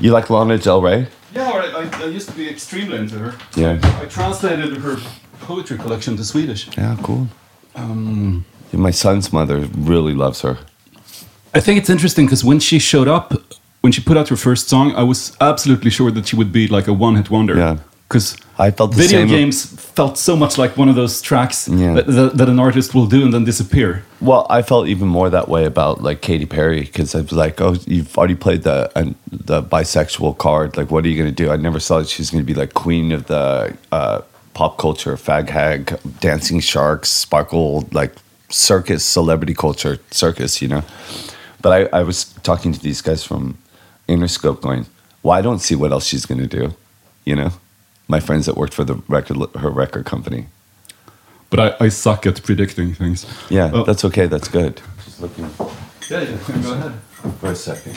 You like Lana Del Rey? Yeah. I, I used to be extremely into her. Yeah. I translated her poetry collection to Swedish. Yeah, cool. Um, My son's mother really loves her. I think it's interesting because when she showed up, when she put out her first song, I was absolutely sure that she would be like a one-hit wonder. Yeah. Because I felt the video games felt so much like one of those tracks Yeah. that, that, that an artist will do and then disappear. Well, I felt even more that way about like Katy Perry because I was like, "Oh, you've already played the uh, the bisexual card. Like, what are you going to do?" I never saw that she's going to be like queen of the uh, pop culture, fag hag, dancing sharks, sparkle, like circus, celebrity culture, circus. You know. But I, I was talking to these guys from Interscope, going, "Well, I don't see what else she's going to do." You know, my friends that worked for the record her record company. But I, I suck at predicting things. Yeah, Oh. that's okay. That's good. Just looking. Yeah, yeah, go ahead. For a second.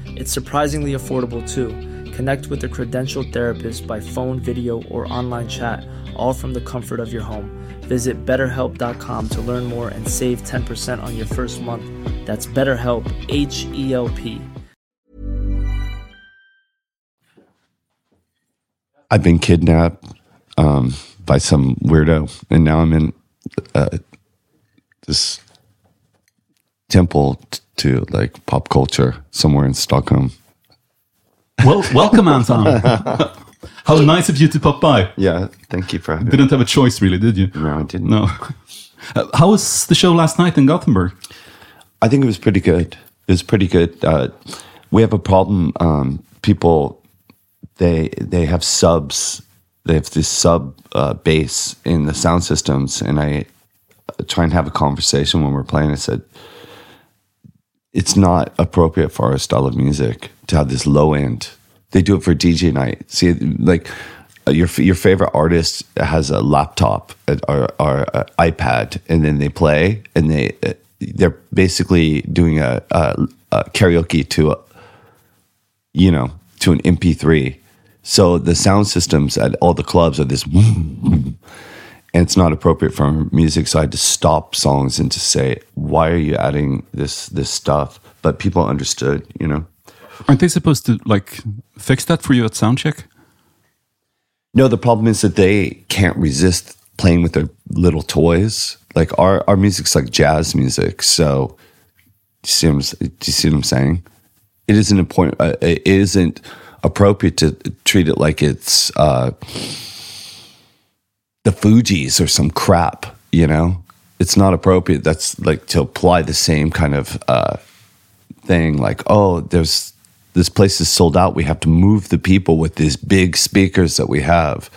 It's surprisingly affordable too. Connect with a credentialed therapist by phone, video, or online chat, all from the comfort of your home. Visit betterhelp.com to learn more and save 10% on your first month. That's BetterHelp, H E L P. I've been kidnapped um, by some weirdo, and now I'm in uh, this temple to like pop culture somewhere in Stockholm. Well, welcome, Anton. How nice of you to pop by. Yeah, thank you for having me. Didn't have a choice, really, did you? No, I didn't. No. Uh, how was the show last night in Gothenburg? I think it was pretty good. It was pretty good. Uh, we have a problem. Um, people, they they have subs. They have this sub uh, bass in the sound systems, and I try and have a conversation when we're playing. I said, it's not appropriate for our style of music to have this low end. They do it for DJ night. See, like uh, your your favorite artist has a laptop uh, or, or uh, iPad, and then they play, and they they're basically doing a, a, a karaoke to a you know to an MP3. So the sound systems at all the clubs are this, and it's not appropriate for music. So I had to stop songs and to say, why are you adding this this stuff? But people understood, you know. Aren't they supposed to like fix that for you at soundcheck? No, the problem is that they can't resist playing with their little toys. Like our our music's like jazz music, so do you see what I'm, do you see what I'm saying? It isn't important. Uh, it isn't appropriate to treat it like it's uh, the Fugees or some crap. You know, it's not appropriate. That's like to apply the same kind of uh, thing. Like, oh, there's this place is sold out. We have to move the people with these big speakers that we have.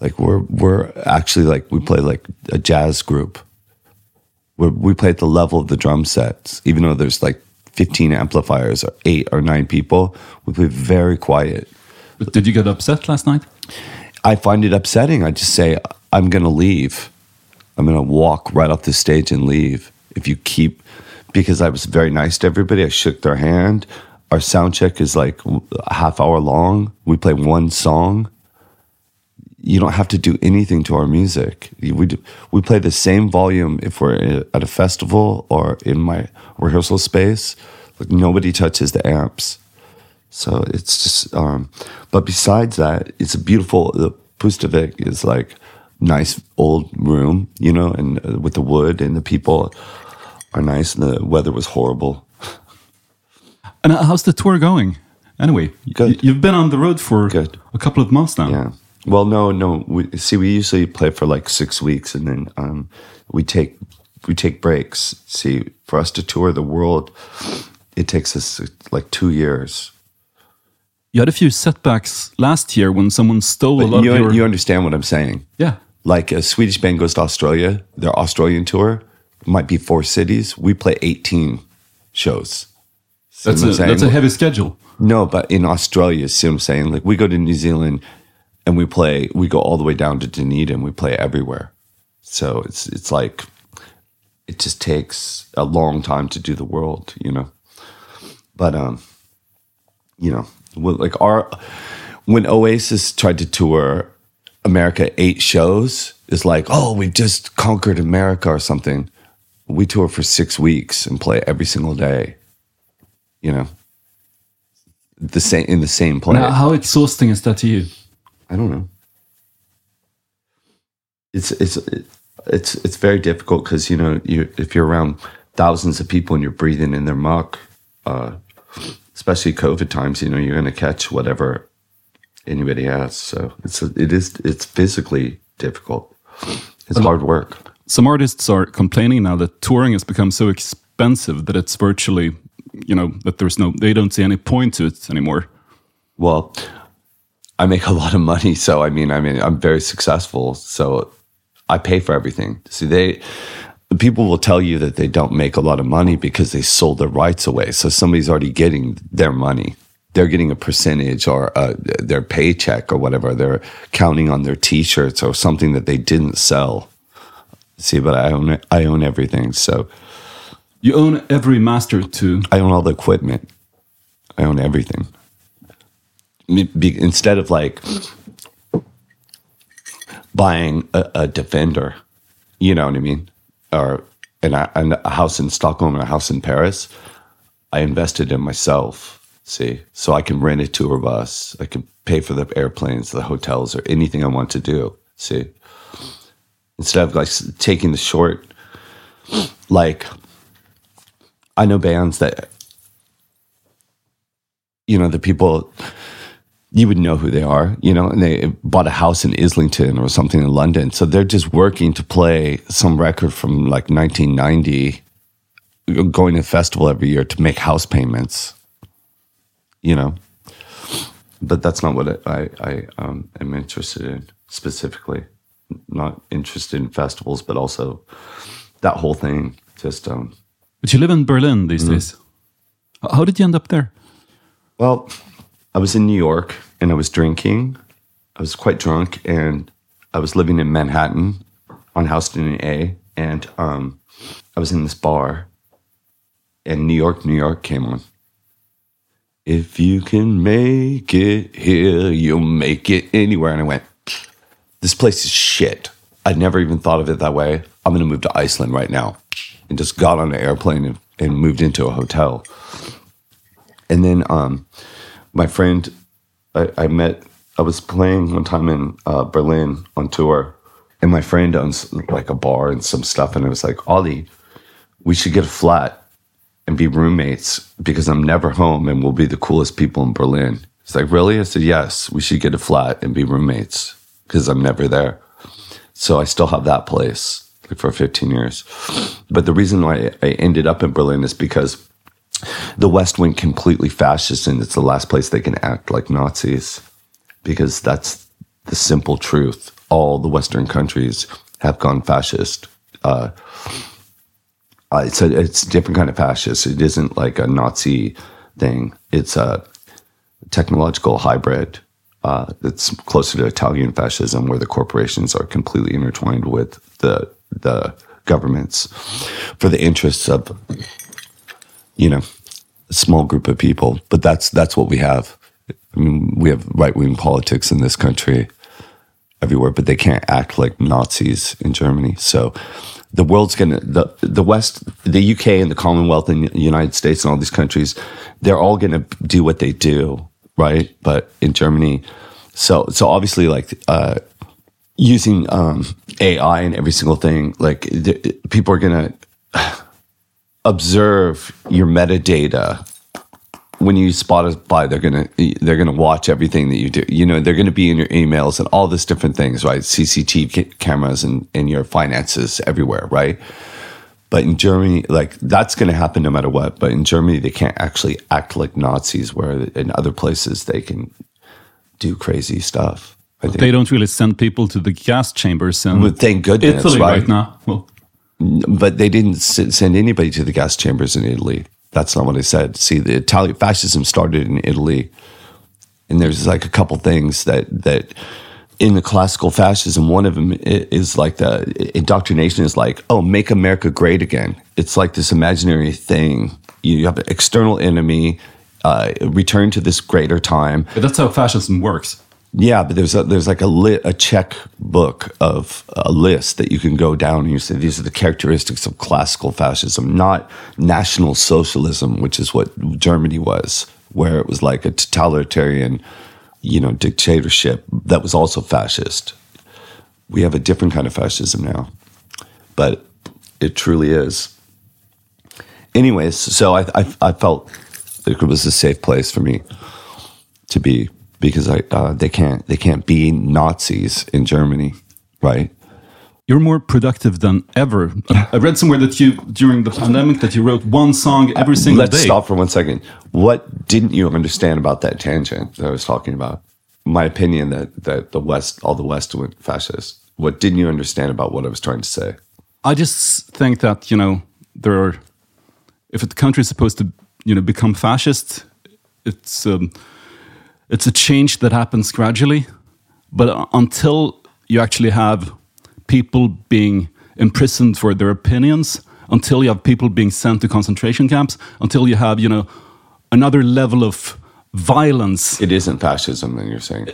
Like we're we're actually like we play like a jazz group. we we play at the level of the drum sets, even though there's like 15 amplifiers or eight or nine people. We play very quiet. But did you get upset last night? I find it upsetting. I just say I'm going to leave. I'm going to walk right off the stage and leave. If you keep, because I was very nice to everybody, I shook their hand. Our sound check is like a half hour long. We play one song. You don't have to do anything to our music. We do, we play the same volume if we're at a festival or in my rehearsal space. Like nobody touches the amps. So it's just, um, but besides that, it's a beautiful. The Pustervik is like nice old room, you know, and uh, with the wood and the people are nice, and the weather was horrible. And how's the tour going? Anyway, Good. you've been on the road for Good. a couple of months now. Yeah. Well, no, no. We, see, we usually play for like six weeks, and then um, we take we take breaks. See, for us to tour the world, it takes us like two years. You had a few setbacks last year when someone stole a lot you, of your. you understand what I'm saying? yeah. Like a Swedish band goes to Australia, their Australian tour might be four cities. We play 18 shows. See That's what a, I'm saying? that's a heavy schedule. No, but in Australia, see what I'm saying? Like we go to New Zealand and we play, we go all the way down to Dunedin. We play everywhere. So it's it's like it just takes a long time to do the world, you know. But um, you know, like our when Oasis tried to tour America eight shows, it's like, oh, we just conquered America or something. We tour for six weeks and play every single day. You know, the same in the same place. Now, how exhausting is that to you? I don't know. It's it's it's it's very difficult because you know you if you're around thousands of people and you're breathing in their muck, uh, especially COVID times, you know you're going to catch whatever anybody has. So it's it is it's physically difficult. It's hard work. Some artists are complaining now that touring has become so expensive that it's virtually, you know, that there's no, they don't see any point to it anymore. Well, I make a lot of money, so I mean, I mean, I'm very successful, so I pay for everything. See, they people will tell you that they don't make a lot of money because they sold their rights away. So somebody's already getting their money. They're getting a percentage or uh, their paycheck or whatever. They're counting on their T-shirts or something that they didn't sell. See, but I own. I own everything, so You own every master too. I own all the equipment. I own everything. Instead of like buying a, a defender, you know what I mean, or an, an, a house in Stockholm and a house in Paris, I invested in myself. See, so I can rent a tour bus. I can pay for the airplanes, the hotels, or anything I want to do. See, instead of like taking the short, like I know bands that, you know, the people, you would know who they are, you know, and they bought a house in Islington or something in London. So they're just working to play some record from like 1990, going to festival every year to make house payments, you know. But that's not what I, I um, am interested in specifically. Not interested in festivals, but also that whole thing. Just um, but you live in Berlin these days. How did you end up there? Well, I was in New York and I was drinking. I was quite drunk and I was living in Manhattan on Houston and A. And um, I was in this bar and New York, New York came on. If you can make it here, you'll make it anywhere. And I went, this place is shit. I'd never even thought of it that way. I'm going to move to Iceland right now. And just got on an airplane and, and moved into a hotel. And then um, my friend, I, I met, I was playing one time in uh, Berlin on tour, and my friend owns like a bar and some stuff. And it was like, Ollie, we should get a flat and be roommates because I'm never home and we'll be the coolest people in Berlin. It's like, Really? I said, Yes, we should get a flat and be roommates because I'm never there. So I still have that place like for 15 years. But the reason why I ended up in Berlin is because the West went completely fascist, and it's the last place they can act like Nazis because that's the simple truth. All the Western countries have gone fascist. Uh, uh, it's a it's a different kind of fascist. It isn't like a Nazi thing. It's a technological hybrid uh, that's closer to Italian fascism, where the corporations are completely intertwined with the the governments for the interests of you know a small group of people. But that's that's what we have. I mean, we have right wing politics in this country everywhere, but they can't act like Nazis in Germany. So the world's gonna the the West, the UK and the Commonwealth and the United States and all these countries, they're all gonna do what they do, right? But in Germany, so so obviously like uh, using um, AI and every single thing, like people are gonna observe your metadata when you Spotify, they're gonna they're gonna watch everything that you do. You know, they're gonna be in your emails and all this different things, right? CCTV cameras and in your finances everywhere, right? But in Germany, like that's gonna happen no matter what. But in Germany, they can't actually act like Nazis, where in other places they can do crazy stuff. I think. They don't really send people to the gas chambers and Well, thank goodness, Italy right? right now. Well, but they didn't send anybody to the gas chambers in Italy. That's not what I said. See, the Italian fascism started in Italy, and there's like a couple things that that in the classical fascism, one of them is like the indoctrination is like, oh, make America great again. It's like this imaginary thing. You have an external enemy. Uh, return to this greater time. but that's how fascism works. Yeah, but there's a, there's like a li- a check book of a list that you can go down and you say these are the characteristics of classical fascism, not national socialism, which is what Germany was, where it was like a totalitarian, you know, dictatorship that was also fascist. We have a different kind of fascism now, but it truly is. Anyways, so I I, I felt it was a safe place for me to be because I uh, they can't they can't be Nazis in Germany, right? You're more productive than ever. I read somewhere that you, during the pandemic, that you wrote one song every single Let's day. stop for one second. What didn't you understand about that tangent that I was talking about? My opinion that that the West, all the West went fascist. What didn't you understand about what I was trying to say? I just think that you know there are, if a country is supposed to you know become fascist, it's um, it's a change that happens gradually, but until you actually have people being imprisoned for their opinions, until you have people being sent to concentration camps, until you have you know another level of violence It isn't fascism, then you're saying.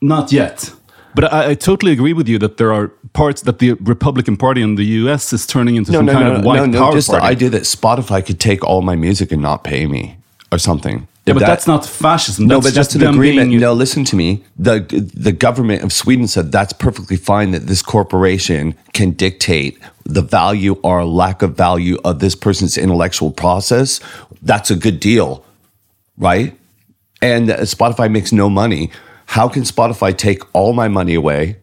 Not yet. But I, I totally agree with you that there are parts that the Republican Party in the U.S. is turning into some kind of white power just party. the idea that Spotify could take all my music and not pay me or something. Yeah, but That- that's not fascism. No, but just that's an agreement. being- No, listen to me. The the government of Sweden said that's perfectly fine that this corporation can dictate the value or lack of value of this person's intellectual process. That's a good deal, right? And Spotify makes no money. How can Spotify take all my money away?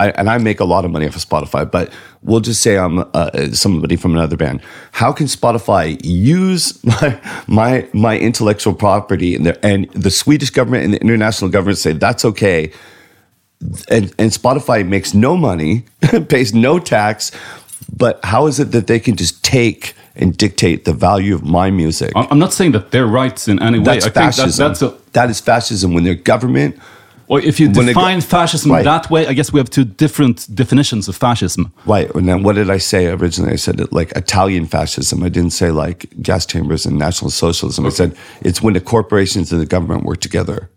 I, and I make a lot of money off of Spotify, but we'll just say I'm uh, somebody from another band. How can Spotify use my my, my intellectual property and the, and the Swedish government and the international government say that's okay, and and Spotify makes no money, pays no tax, but how is it that they can just take and dictate the value of my music? I'm not saying that they're right in any way. That's I think that, fascism. that's a, that is fascism when their government or if you When they go- define fascism Right. that way, I guess we have two different definitions of fascism. Right. And then what did I say originally? I said it like Italian fascism. I didn't say like gas chambers and National Socialism. I said it's when the corporations and the government work together.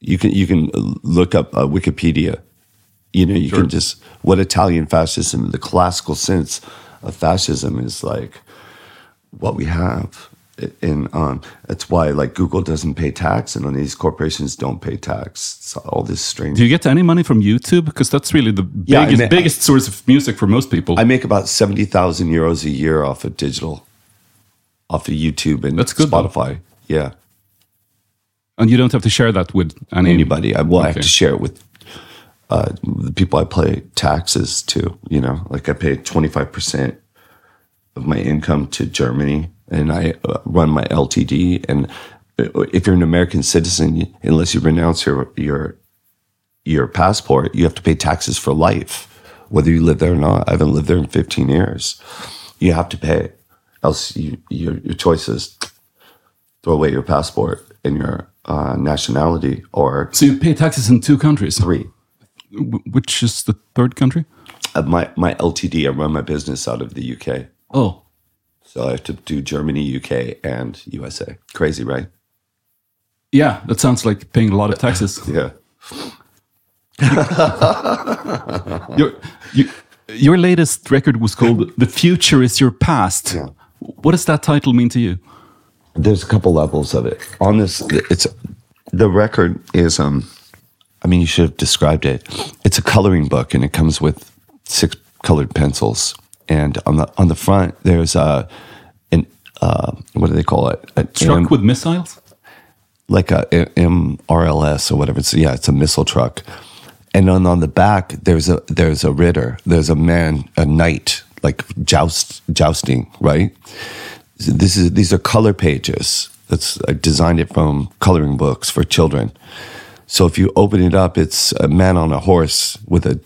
You can you can look up uh, Wikipedia. You know, you can just what Italian fascism, the classical sense of fascism is like what we have. And um, that's why like Google doesn't pay tax and these corporations don't pay tax. It's all this strange Do you get any money from YouTube? Because that's really the Yeah, biggest, biggest source of music for most people. I make about seventy thousand euros a year off of digital, off of YouTube and That's good, though. Spotify. Yeah, and you don't have to share that with any, anybody. I, well, I have to share it with uh, the people I pay taxes to. You know, like I pay twenty five percent of my income to Germany, and I uh, run my LTD. And uh, if you're an American citizen, unless you renounce your your your passport, you have to pay taxes for life, whether you live there or not. I haven't lived there in 15 years. You have to pay, else you, your, your choice is throw away your passport and your uh, nationality or So you pay taxes in two countries. three. Wh- Which is the third country? Uh, my, my LTD, I run my business out of the UK. Oh, So I have to do Germany, UK, and USA. Crazy, right? yeah. That sounds like paying a lot of taxes. Yeah. your, you, your latest record was called "The Future Is Your Past." Yeah. What does that title mean to you? there's a couple levels of it on this it's the record is um i mean you should have described it it's a coloring book and it comes with six colored pencils and on the on the front there's a an uh what do they call it An Struck M- with missiles. like a MRLS or whatever. It's yeah, it's a missile truck. And then on the back there's a there's a ritter. There's a man, a knight, like joust jousting, right? This is these are color pages. That's I designed it from coloring books for children. So if you open it up, it's a man on a horse with a,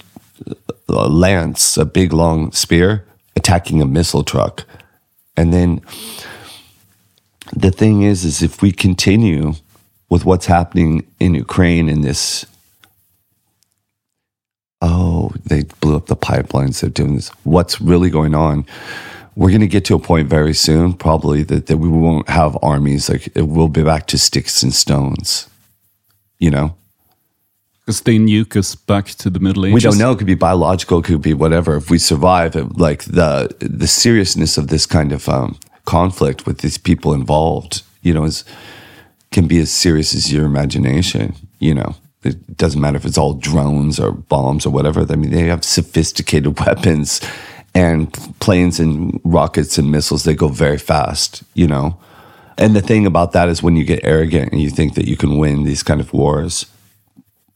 a lance, a big long spear, attacking a missile truck. And then the thing is is if we continue with what's happening in Ukraine in this oh they blew up the pipelines they're doing this. What's really going on? We're going to get to a point very soon probably that, that we won't have armies. Like it will be back to sticks and stones you know Because they nuke us back to the Middle Ages. we don't know. It could be biological. It could be whatever. If we survive it, like the the seriousness of this kind of um, conflict with these people involved you know is can be as serious as your imagination you know. It doesn't matter if it's all drones or bombs or whatever. I mean they have sophisticated weapons and planes and rockets and missiles. They go very fast you know. And the thing about that is when you get arrogant and you think that you can win these kind of wars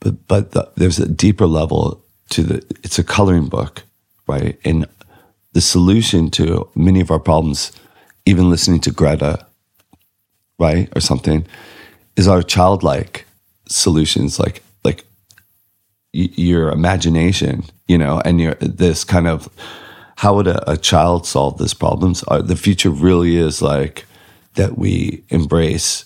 but but the, there's a deeper level to the it's a coloring book right? And the solution to many of our problems even listening to greta right or something is our childlike solutions like like y- your imagination you know and your this kind of how would a, a child solve these problems? Uh, the future really is like that we embrace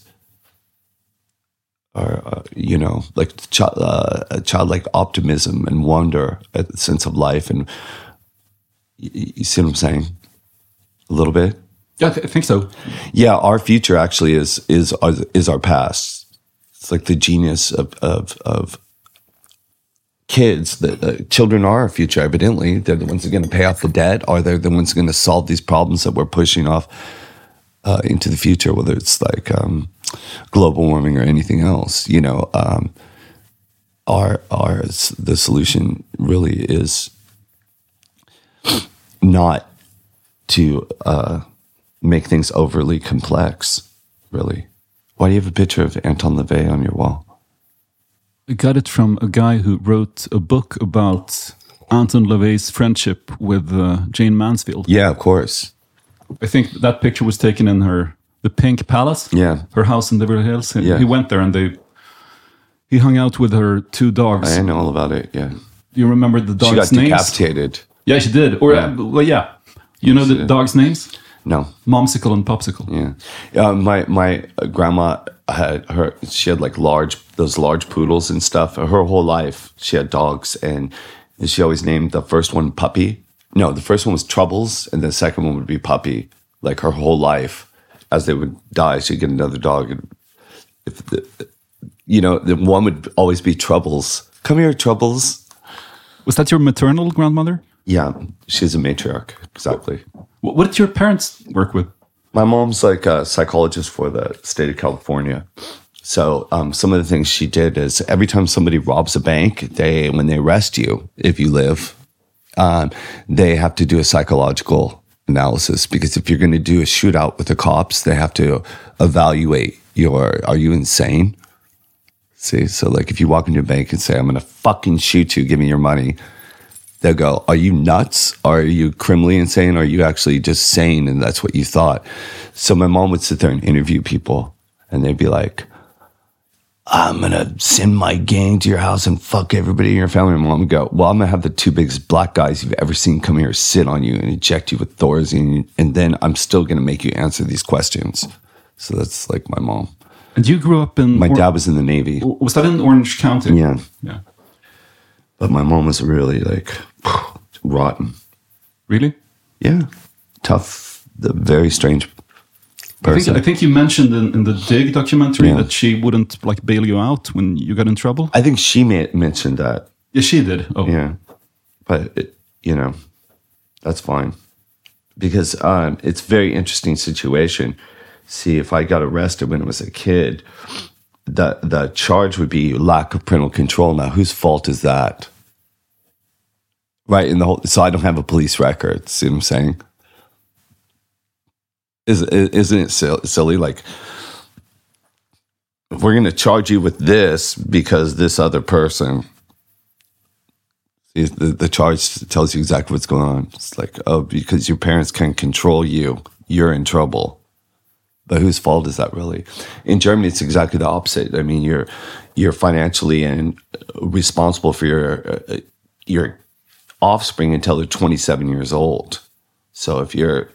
or uh, you know like ch- uh, a childlike optimism and wonder a sense of life and you, you see what i'm saying? A little bit? Yeah, I, th- I think so. yeah our future actually is is our, is our past. It's like the genius of of, of kids that uh, children are our future evidently. They're the ones that are going to pay off the debt or they're the ones going to solve these problems that we're pushing off uh, into the future whether it's like um, global warming or anything else you know um, our our the solution really is not to uh, make things overly complex really. Why do you have a picture of Anton LaVey on your wall? I got it from a guy who wrote a book about Anton LaVey's friendship with uh, Jayne Mansfield. yeah of course. I think that picture was taken in her the Pink Palace. Yeah. her house in Beverly Hills. And Yeah. he went there and they he hung out with her two dogs. I know all about it yeah you remember the dogs? she got names? decapitated Yeah, she did. Or Yeah. uh, well, yeah. You know the dogs' names? no Momsicle and Popsicle. Yeah, uh, my my uh, grandma had her. She had like large those large poodles and stuff. Her whole life, she had dogs, and she always named the first one Puppy. No, the first one was Troubles, and the second one would be Puppy. Like her whole life, as they would die, she'd get another dog, and if the, you know, the one would always be Troubles. Come here, Troubles. Was that your maternal grandmother? Yeah, she's a matriarch. Exactly. What, what did your parents work with? My mom's like a psychologist for the state of California. So um, some of the things she did is every time somebody robs a bank, they when they arrest you, if you live, um, they have to do a psychological analysis because if you're going to do a shootout with the cops, they have to evaluate your are you insane? See, so like if you walk into a bank and say I'm going to fucking shoot you, give me your money, they'll go, Are you nuts? Are you criminally insane? Are you actually just sane and that's what you thought? So my mom would sit there and interview people and they'd be like, I'm gonna send my gang to your house and fuck everybody in your family. My mom would go, Well, I'm gonna have the two biggest black guys you've ever seen come here, sit on you and inject you with Thorazine, and then I'm still gonna make you answer these questions. So that's like my mom. And you grew up in My Or- dad was in the Navy. was that in Orange County? Yeah. Yeah. But my mom was really like rotten. Really? Yeah. Tough, the very strange I think. I think you mentioned in, in the Dig documentary Yeah. that she wouldn't like bail you out when you got in trouble. I think she mentioned that. Yeah, she did. Oh, Yeah. But, it, you know, that's fine. Because um, it's very interesting situation. See, if I got arrested when I was a kid, the the charge would be lack of parental control. Now, whose fault is that? Right in the whole. So I don't have a police record. See what I'm saying? Is isn't it silly? Like, we're going to charge you with this because this other person the, the charge tells you exactly what's going on. It's like, oh, because your parents can control you, you're in trouble. But whose fault is that really? In Germany, it's exactly the opposite. I mean, you're you're financially and responsible for your uh, your offspring until they're 27 years old. So if your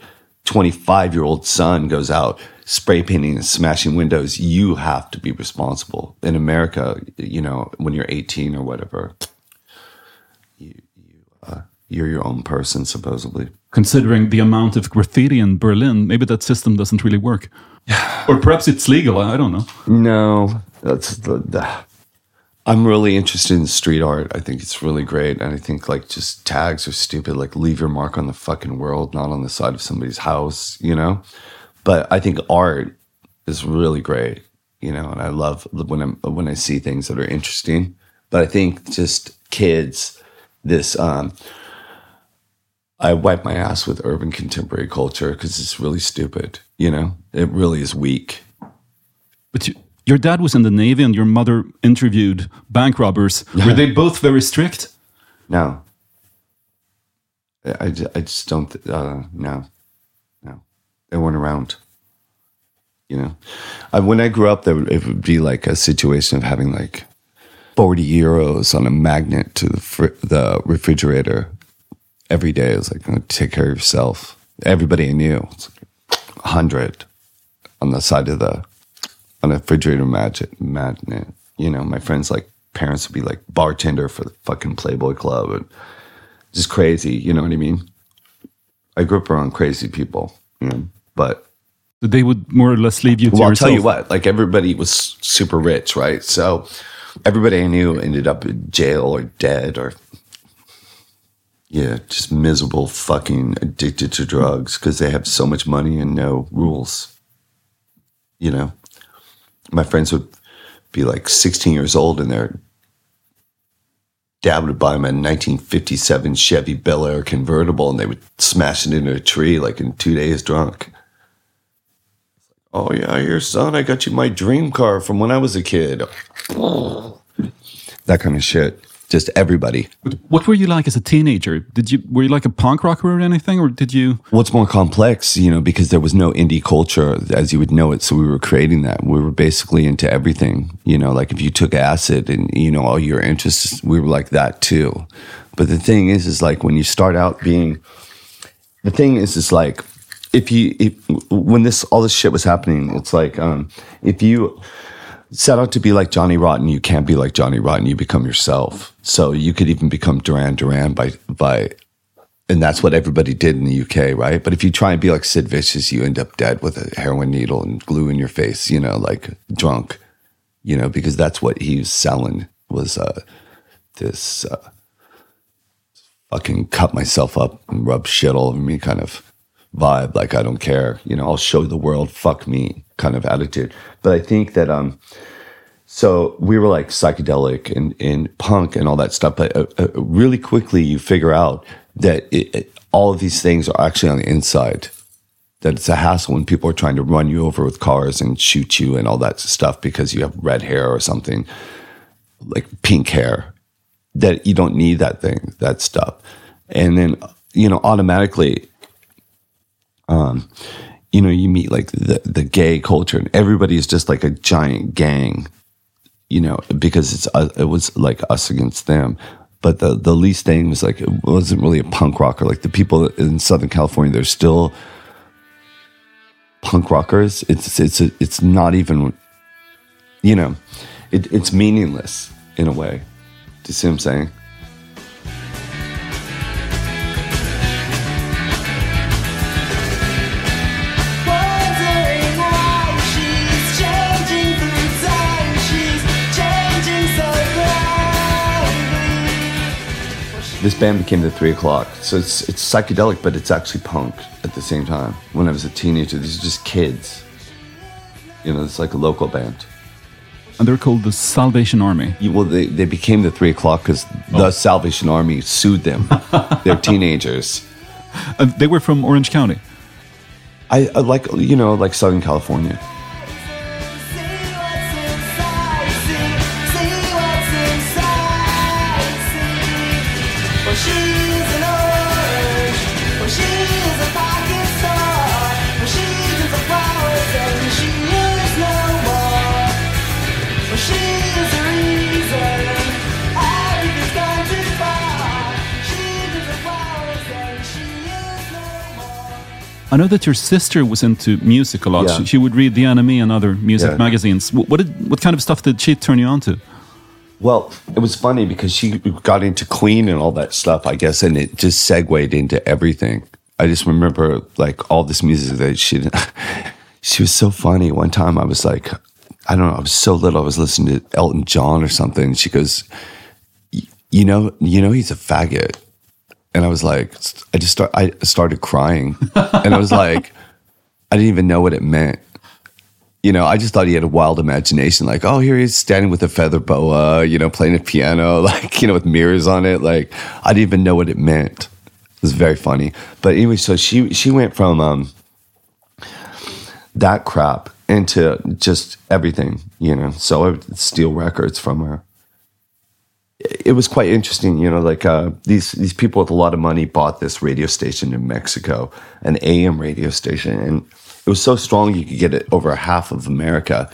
25 year old son goes out spray painting and smashing windows, you have to be responsible. In America, you know, when you're 18 or whatever, you you uh, you're your own person, supposedly. Considering the amount of graffiti in Berlin, maybe that system doesn't really work. or perhaps it's legal. I I don't know. No, that's the, the. I'm really interested in street art. I think it's really great, and I think like just tags are stupid. Like leave your mark on the fucking world, not on the side of somebody's house. You know, but I think art is really great. You know, and I love when I'm when I see things that are interesting. But I think just kids, this um, I wipe my ass with urban contemporary culture because it's really stupid. You know, it really is weak. But you, your dad was in the Navy and your mother interviewed bank robbers. Were they both very strict? No. I, I, just don't, uh, no, no. They weren't around. You know, I, when I grew up, there would, it would be like a situation of having like 40 euros on a magnet to the, fr- the refrigerator every day. It was like, "Oh, take care of yourself. Everybody I knew, it's like 100 on the side of the, on a refrigerator magnet, magnet. You know, my friends, like, parents would be like bartender for the fucking Playboy Club and just crazy. You know what I mean? I grew up around crazy people, you know, but They would more or less leave you to well, I'll yourself. tell you what, like everybody was super rich, right? So everybody I knew ended up in jail or dead or, yeah, just miserable, fucking addicted to drugs because they have so much money and no rules. You know, my friends would be like 16 years old and their dad would buy them a 1957 Chevy Bel Air convertible and they would smash it into a tree like in two days drunk. Oh yeah, your son, I got you my dream car from when I was a kid. that kind of shit. Just everybody. What were you like as a teenager? Did you were you like a punk rocker or anything, or did you? What's more complex, you know, because there was no indie culture as you would know it. So we were creating that. We were basically into everything, you know, like if you took acid and, you know, all your interests, we were like that too. But the thing is, is like when you start out being, the thing is, is like, if you, if, when this, all this shit was happening, it's like, um, if you, set out to be like Johnny Rotten, you can't be like Johnny Rotten. You become yourself. So you could even become Duran Duran by by, and that's what everybody did in the UK, right? But if you try and be like Sid Vicious, you end up dead with a heroin needle and glue in your face, you know, like drunk, you know, because that's what he was selling was uh, this uh, fucking cut myself up and rub shit all over me kind of vibe. Like I don't care, you know, I'll show the world, fuck me kind of attitude. But I think that um, so we were like psychedelic and, and punk and all that stuff. But uh, uh, really quickly, you figure out that it, it, all of these things are actually on the inside. That it's a hassle when people are trying to run you over with cars and shoot you and all that stuff because you have red hair or something, like pink hair. That you don't need that thing, that stuff. And then, you know, automatically, um, you know, you meet like the, the gay culture and everybody is just like a giant gang you know, because it's uh, it was like us against them. But the the least thing was like it wasn't really a punk rocker. Like the people in Southern California, they're still punk rockers. It's it's it's not even, you know, it, it's meaningless in a way. Do you see what I'm saying? This band became the three o'clock. So it's it's psychedelic, but it's actually punk at the same time. When I was a teenager, these are just kids. You know, it's like a local band. And they're called the Salvation Army. You- Well, they, they became the three o'clock because the Salvation Army sued them. They're teenagers. Uh, they were from Orange County. I, I like, you know, like Southern California. I know that your sister was into music a lot. Yeah. She, she would read The NME and other music Yeah. magazines. What, what, did, what kind of stuff did she turn you on to? Well, it was funny because she got into Queen and all that stuff, I guess, and it just segued into everything. I just remember like all this music that she she was so funny. One time I was like, I don't know, I was so little, I was listening to Elton John or something. She goes, "Y- you know, you know, he's a faggot. And I was like, I just start, I started crying, and I was like, I didn't even know what it meant you know, I just thought he had a wild imagination. Like, oh, here he is standing with a feather boa, you know, playing a piano, like, you know, with mirrors on it. Like, I didn't even know what it meant. It was very funny. But anyway, so she she went from um, that crap into just everything, you know. So I would steal records from her. It was quite interesting, you know, like uh, these these people with a lot of money bought this radio station in Mexico, an AM radio station, and it was so strong you could get it over half of America.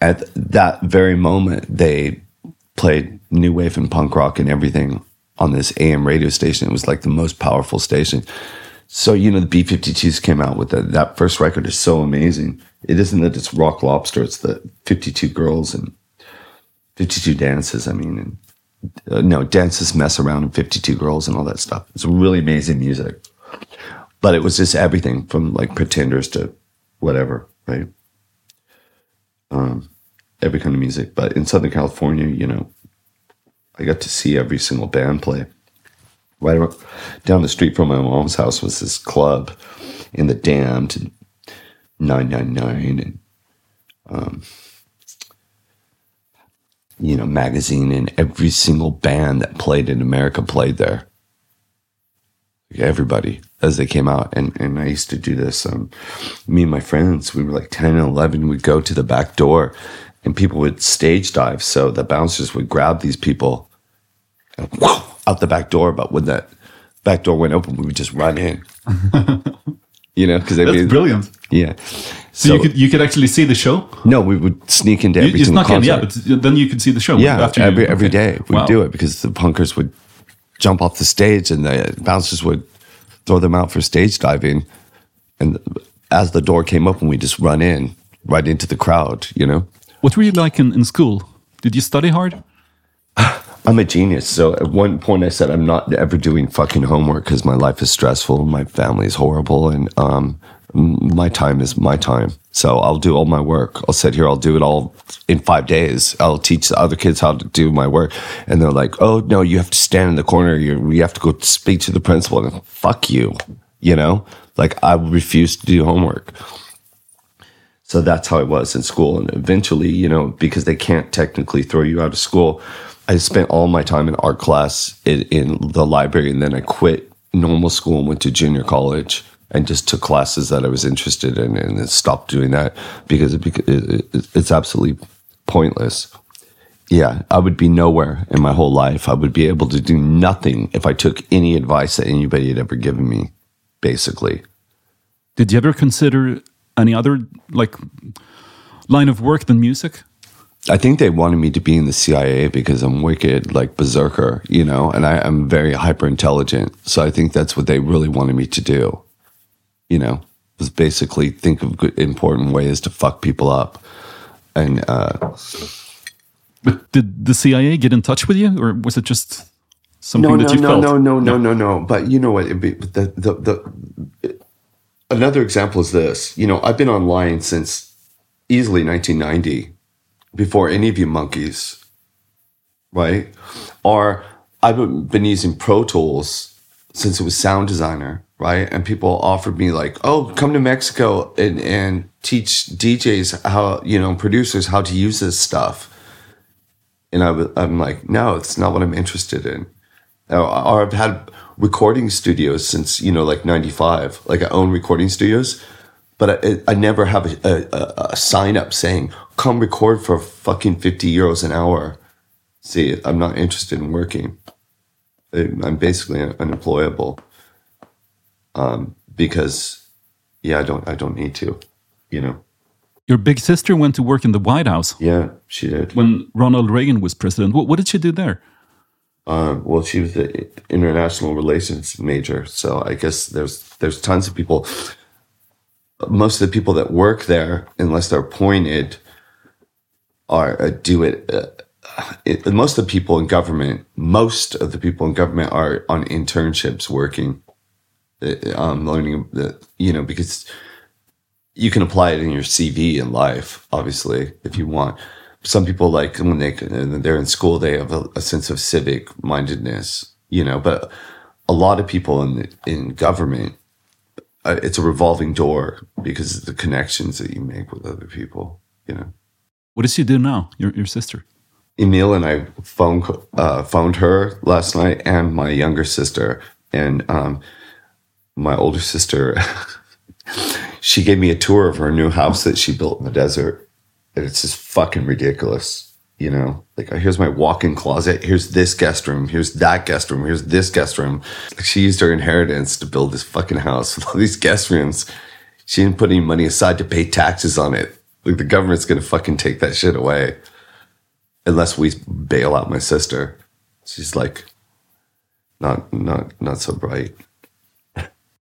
At that very moment, they played new wave and punk rock and everything on this AM radio station. It was like the most powerful station. So you know, the B 52s came out with that. That first record is so amazing. It isn't that it's Rock Lobster; it's the 52 girls and 52 dances. I mean, and uh, no dances, mess around, and 52 girls and all that stuff. It's really amazing music. But it was just everything from like Pretenders to whatever, right? Um, every kind of music. But in Southern California, you know, I got to see every single band play. Right down the street from my mom's house was this club in the Damned and 999 and um, you know magazine and every single band that played in America played there. Everybody as they came out and and I used to do this. Um, me and my friends, we were like ten and eleven. We'd go to the back door, and people would stage dive. So the bouncers would grab these people and out the back door. But when that back door went open, we would just run in. you know, because they That's brilliant. Yeah. So, you could you could actually see the show. no, we would sneak into every you single in, yeah, but then you could see the show. yeah, after you- every every okay. day we'd Wow. do it because the punkers would jump off the stage and the bouncers would throw them out for stage diving, and as the door came open, we just run in right into the crowd. You know, What were you like in, in school? Did you study hard? I'm a genius. So at one point, I said I'm not ever doing fucking homework because my life is stressful, my family is horrible, and um, my time is my time. So I'll do all my work. I'll sit here. I'll do it all in five days. I'll teach the other kids how to do my work, and they're like, "Oh no, you have to stand in the corner. You you have to go speak to the principal." And fuck you, you know. Like I refuse to do homework. So that's how it was in school. And eventually, you know, because they can't technically throw you out of school, I spent all my time in art class in, in the library. And then I quit normal school and went to junior college and just took classes that I was interested in and stopped doing that because it, it, it, it's absolutely pointless. Yeah, I would be nowhere in my whole life. I would be able to do nothing if I took any advice that anybody had ever given me, basically. Did you ever consider any other like line of work than music? I think they wanted me to be in the CIA because I'm wicked, like berserker, you know, and I, I'm very hyper intelligent. So I think that's what they really wanted me to do, you know, was basically think of good, important ways to fuck people up. And uh, But did the CIA get in touch with you, or was it just something no, that no, you no, felt? no, no, no, no, no. But you know what? It'd be, the, the, the, another example is this. You know, I've been online since easily 1990, before any of you monkeys, right? Or I've been- been using Pro Tools since it was Sound Designer, right? And people offered me like, "Oh, come to Mexico and and teach DJs how you know producers how to use this stuff." And I was, I'm like, no, it's not what I'm interested in. Or, or I've had recording studios since, you know, like 95. Like I own recording studios, but I, I never have a, a, a sign up saying, come record for fucking 50 euros an hour. See, I'm not interested in working. I- I'm basically unemployable. Um, because, yeah, I don't, I don't need to, you know? Your big sister went to work in the White House Yeah, she did. when Ronald Reagan was president. What, what did she do there? Uh, well, she was the international relations major, so I guess there's there's tons of people. Most of the people that work there, unless they're appointed, are uh, do it, uh, it. Most of the people in government, most of the people in government are on internships working, uh, um, learning the you know because you can apply it in your CV in life, obviously, if you want. Some people like when they they're in school, they have a, a sense of civic mindedness, you know. But a lot of people in in government, uh, it's a revolving door because of the connections that you make with other people, you know. What does she do now? Your your sister? Emil and I phone uh, phoned her last night, and my younger sister, and um, my older sister. she gave me a tour of her new house that she built in the desert, and it's just fucking ridiculous. You know, like uh, here's my walk-in closet. Here's this guest room. Here's that guest room. Here's this guest room. Like she used her inheritance to build this fucking house with all these guest rooms. She didn't put any money aside to pay taxes on it. Like the government's gonna fucking take that shit away unless we bail out my sister. She's like not not not so bright.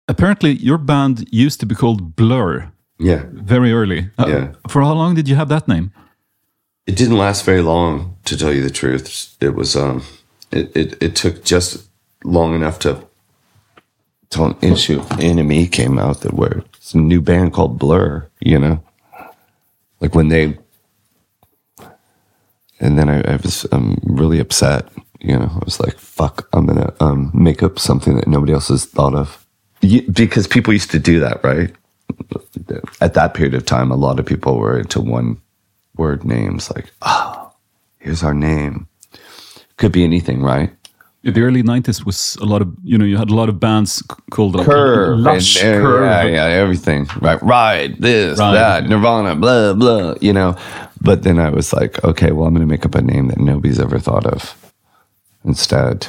Apparently, your band used to be called Blur Yeah. very early. Uh, Yeah. For how long did you have that name? It didn't last very long, to tell you the truth. It was um it it, it took just long enough to till an issue NME came out that were a new band called Blur, you know. Like when they and then I, I was um, really upset, you know. I was like, "Fuck! I'm gonna um, make up something that nobody else has thought of," because people used to do that, right? At that period of time, a lot of people were into one word names, like, "Oh, here's our name." Could be anything, right? In the early '90s was a lot of you know you had a lot of bands called like, Curve, Lush, and- and- Curve. yeah, yeah, everything, right? Ride this, Ride. that, Nirvana, blah blah, you know. But then I was like, okay, well, I'm going to make up a name that nobody's ever thought of instead.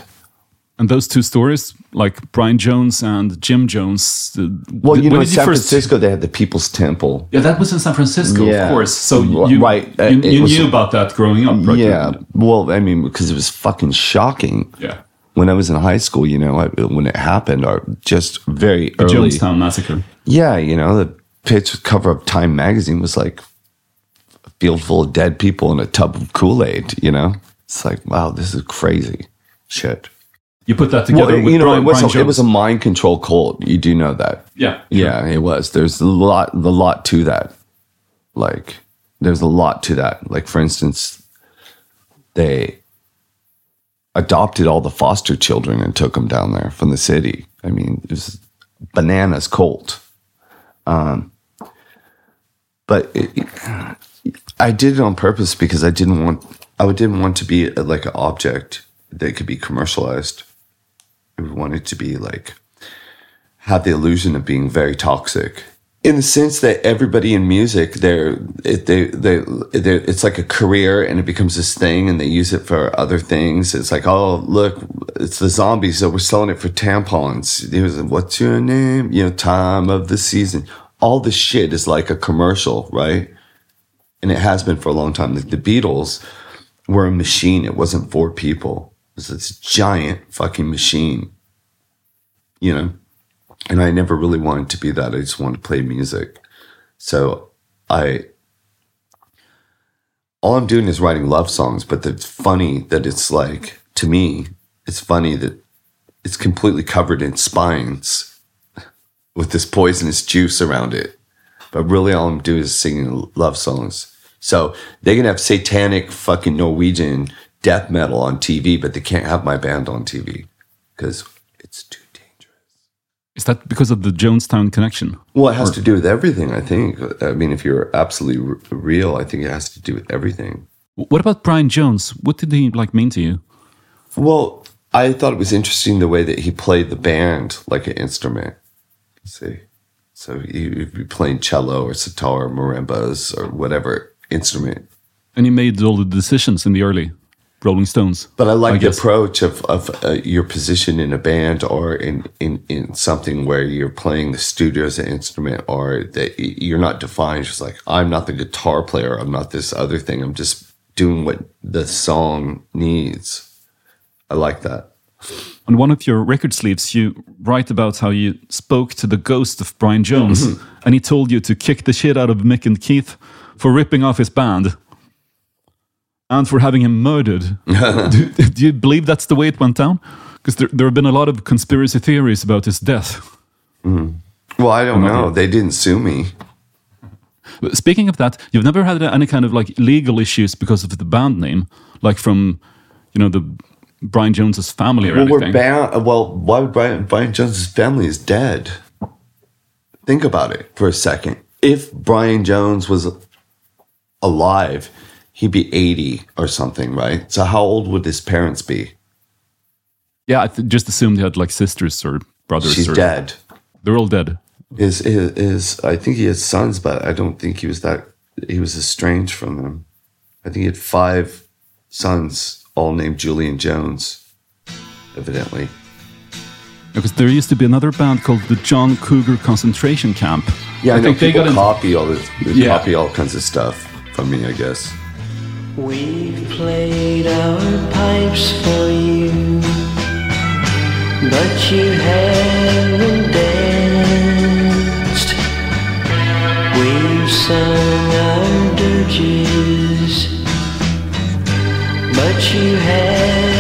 And those two stories, like Brian Jones and Jim Jones. uh, Well, you know, did San first- Francisco, they had the People's Temple. Yeah, that was in San Francisco, Yeah. of course. So you, right, you, you was- knew about that growing up, right? Yeah. Well, I mean, because it was fucking shocking. Yeah. When I was in high school, you know, I, when it happened, or just very The early. Jonestown massacre. Yeah, you know, the pitch cover of Time magazine was like a field full of dead people in a tub of Kool Aid. You know, it's like, wow, this is crazy shit. You put that together Well, with you know, Brian, it was a, it was a mind control cult. You do know that. yeah, Yeah, it was. There's a lot, a lot to that. Like, there's a lot to that. Like, for instance, they adopted all the foster children and took them down there from the city. I mean, it was bananas cult. Um, but it, I did it on purpose because I didn't want. I didn't want to be like an object that could be commercialized. Wanted to be like have the illusion of being very toxic in the sense that everybody in music they're it, they they they it's like a career and it becomes this thing and they use it for other things it's like oh look it's the zombies so we're selling it for tampons Here's, what's your name you know time of the season all this shit is like a commercial right and it has been for a long time. The Beatles were a machine. It wasn't for people. It was this giant fucking machine, you know. And I never really wanted to be that. I just wanted to play music. So I all I'm doing is writing love songs, but it's funny that it's like to me, it's funny that it's completely covered in spines with this poisonous juice around it. But really all I'm doing is singing love songs. So they can have satanic fucking Norwegian death metal on TV, but they can't have my band on TV because it's too dangerous. Is that because of the Jonestown connection? Well, it has to do with everything, I think. I mean, if you're absolutely r- real, I think it has to do with everything. What about Brian Jones? What did he like mean to you? Well, I thought it was interesting the way that he played the band like an instrument. See, so he'd be playing cello or sitar or marimbas or whatever instrument. And he made all the decisions in the early Rolling Stones. But I like the guess. approach of, of uh, your position in a band or in, in, in something where you're playing the studio as an instrument or that you're not defined. Just like, I'm not the guitar player. I'm not this other thing. I'm just doing what the song needs. I like that. On one of your record sleeves, you write about how you spoke to the ghost of Brian Jones, Mm-hmm. and he told you to kick the shit out of Mick and Keith for ripping off his band and for having him murdered. do, do you believe that's the way it went down? Because there, there have been a lot of conspiracy theories about his death. Hmm. Well, I don't know. They didn't sue me. Speaking of that, you've never had any kind of like legal issues because of the band name, like from, you know, the Brian Jones's family or Well, anything. we're bound. Well, why would Brian Brian Jones's family is dead? Think about it for a second. If Brian Jones was alive, he'd be eighty or something, right? So how old would his parents be? yeah, I th- just assumed he had like sisters or brothers. She's or, dead. They're all dead. His, his his I think he has sons, but I don't think he was that. He was estranged from them. I think he had five sons, all named Julian Jones. Evidently. Because there used to be another band called the John Cougar Concentration Camp. Yeah, I, know think they got in- copy all this, they Yeah. copy all kinds of stuff from me. I guess. We've played our pipes for you, but you haven't danced. We've sung our dirges, but you haven't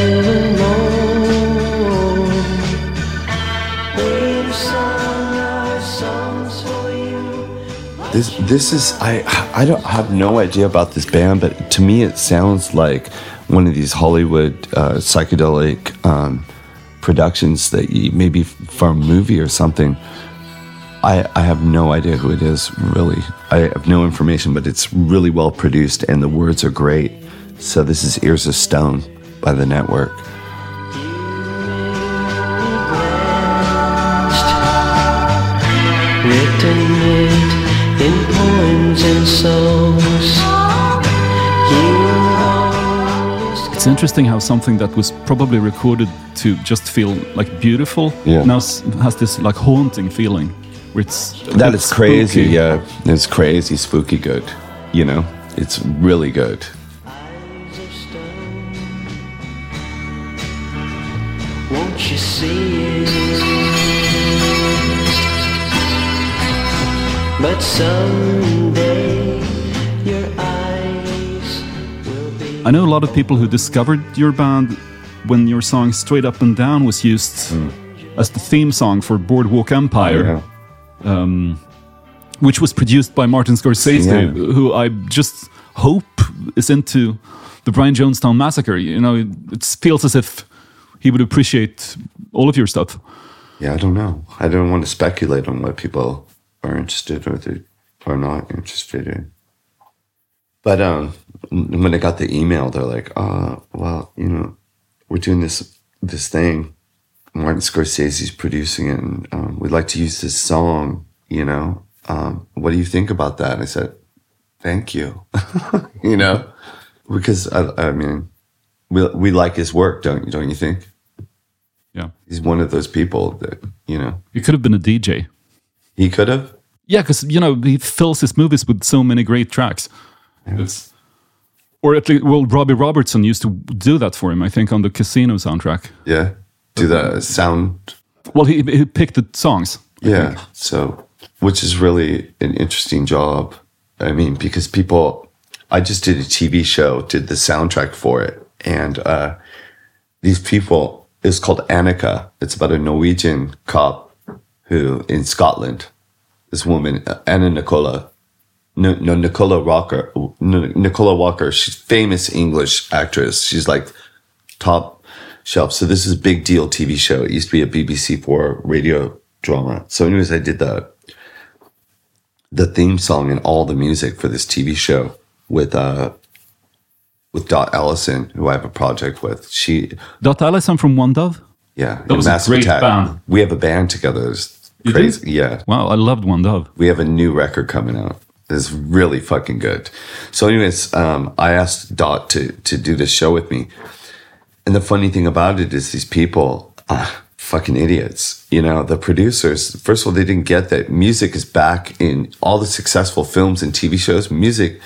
This this is I I don't have no idea about this band, but to me it sounds like one of these Hollywood uh, psychedelic um, productions that you, maybe from a movie or something. I I have no idea who it is really. I have no information, but it's really well produced and the words are great. So this is Ears of Stone by the network. It's interesting how something that was probably recorded to just feel like beautiful Yeah. now has this like haunting feeling. Where it's a That bit is crazy. spooky. Yeah, it's crazy, spooky good. You know, it's really good. eyes of stone. Won't you see it? But someday I know a lot of people who discovered your band when your song Straight Up and Down was used as the theme song for Boardwalk Empire. um, which was produced by Martin Scorsese, Yeah. who I just hope is into the Brian Jonestown massacre. You know, it feels as if he would appreciate all of your stuff. Yeah, I don't know. I don't want to speculate on what people are interested or they are not interested in. But um, when I got the email, they're like, "Uh, well, you know, we're doing this this thing. Martin Scorsese's producing it, and um, we'd like to use this song. You know, um, what do you think about that?" And I said, "Thank you." you know, because I, I mean, we we like his work, don't you? don't you think? Yeah. He's one of those people that you know You could have been a DJ. he could have. Yeah, because, you know, he fills his movies with so many great tracks. It's or at least well, Robbie Robertson used to do that for him. I think on the Casino soundtrack. Yeah. Do the sound. Well, he he picked the songs. Yeah. So, which is really an interesting job. I mean, because people, I just did a TV show, did the soundtrack for it. And uh, these people, it's called Annika. It's about a Norwegian cop who, in Scotland, this woman, Anna Nicola, no, no Nicola Walker, Nicola Walker, she's famous English actress. She's like top shelf. So this is a big deal TV show. It used to be a BBC Four radio drama. So anyways, I did the the theme song and all the music for this TV show with uh with Dot Allison, who I have a project with. She Dot Allison from One Dove. yeah, That was a Massive great band. We have a band together. It's You crazy. Yeah. Wow, I loved One Dove. we have a new record coming out. It's really fucking good. So, anyways, um, I asked Dot to to do this show with me, and the funny thing about it is these people, ah, fucking idiots. You know, the producers. First of all, they didn't get that music is back in all the successful films and TV shows. Music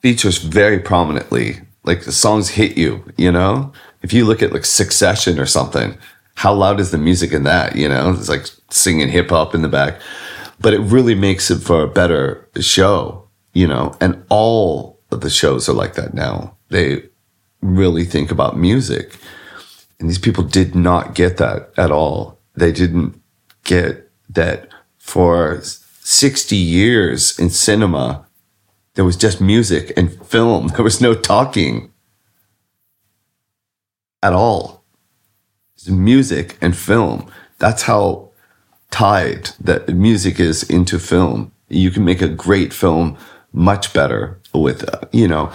features very prominently. Like the songs hit you. You know, if you look at like Succession or something, how loud is the music in that? You know, it's like singing hip hop in the back but it really makes it for a better show, you know. And all of the shows are like that now. They really think about music, and these people did not get that at all. They didn't get that for sixty years in cinema, there was just music and film. There was no talking at all. Music and film. That's how tied that music is into film. You can make a great film much better with, uh, you know,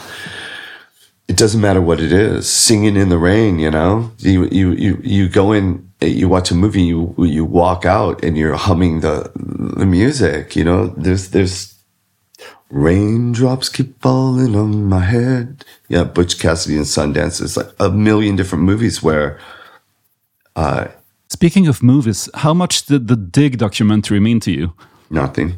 it doesn't matter what it is. Singing in the rain, you know, you you you you go in, you watch a movie, you you walk out, and you're humming the the music. You know, there's there's raindrops keep falling on my head. Yeah, Butch Cassidy and Sundance. There's like a million different movies where Speaking of movies, how much did the Dig documentary mean to you? nothing.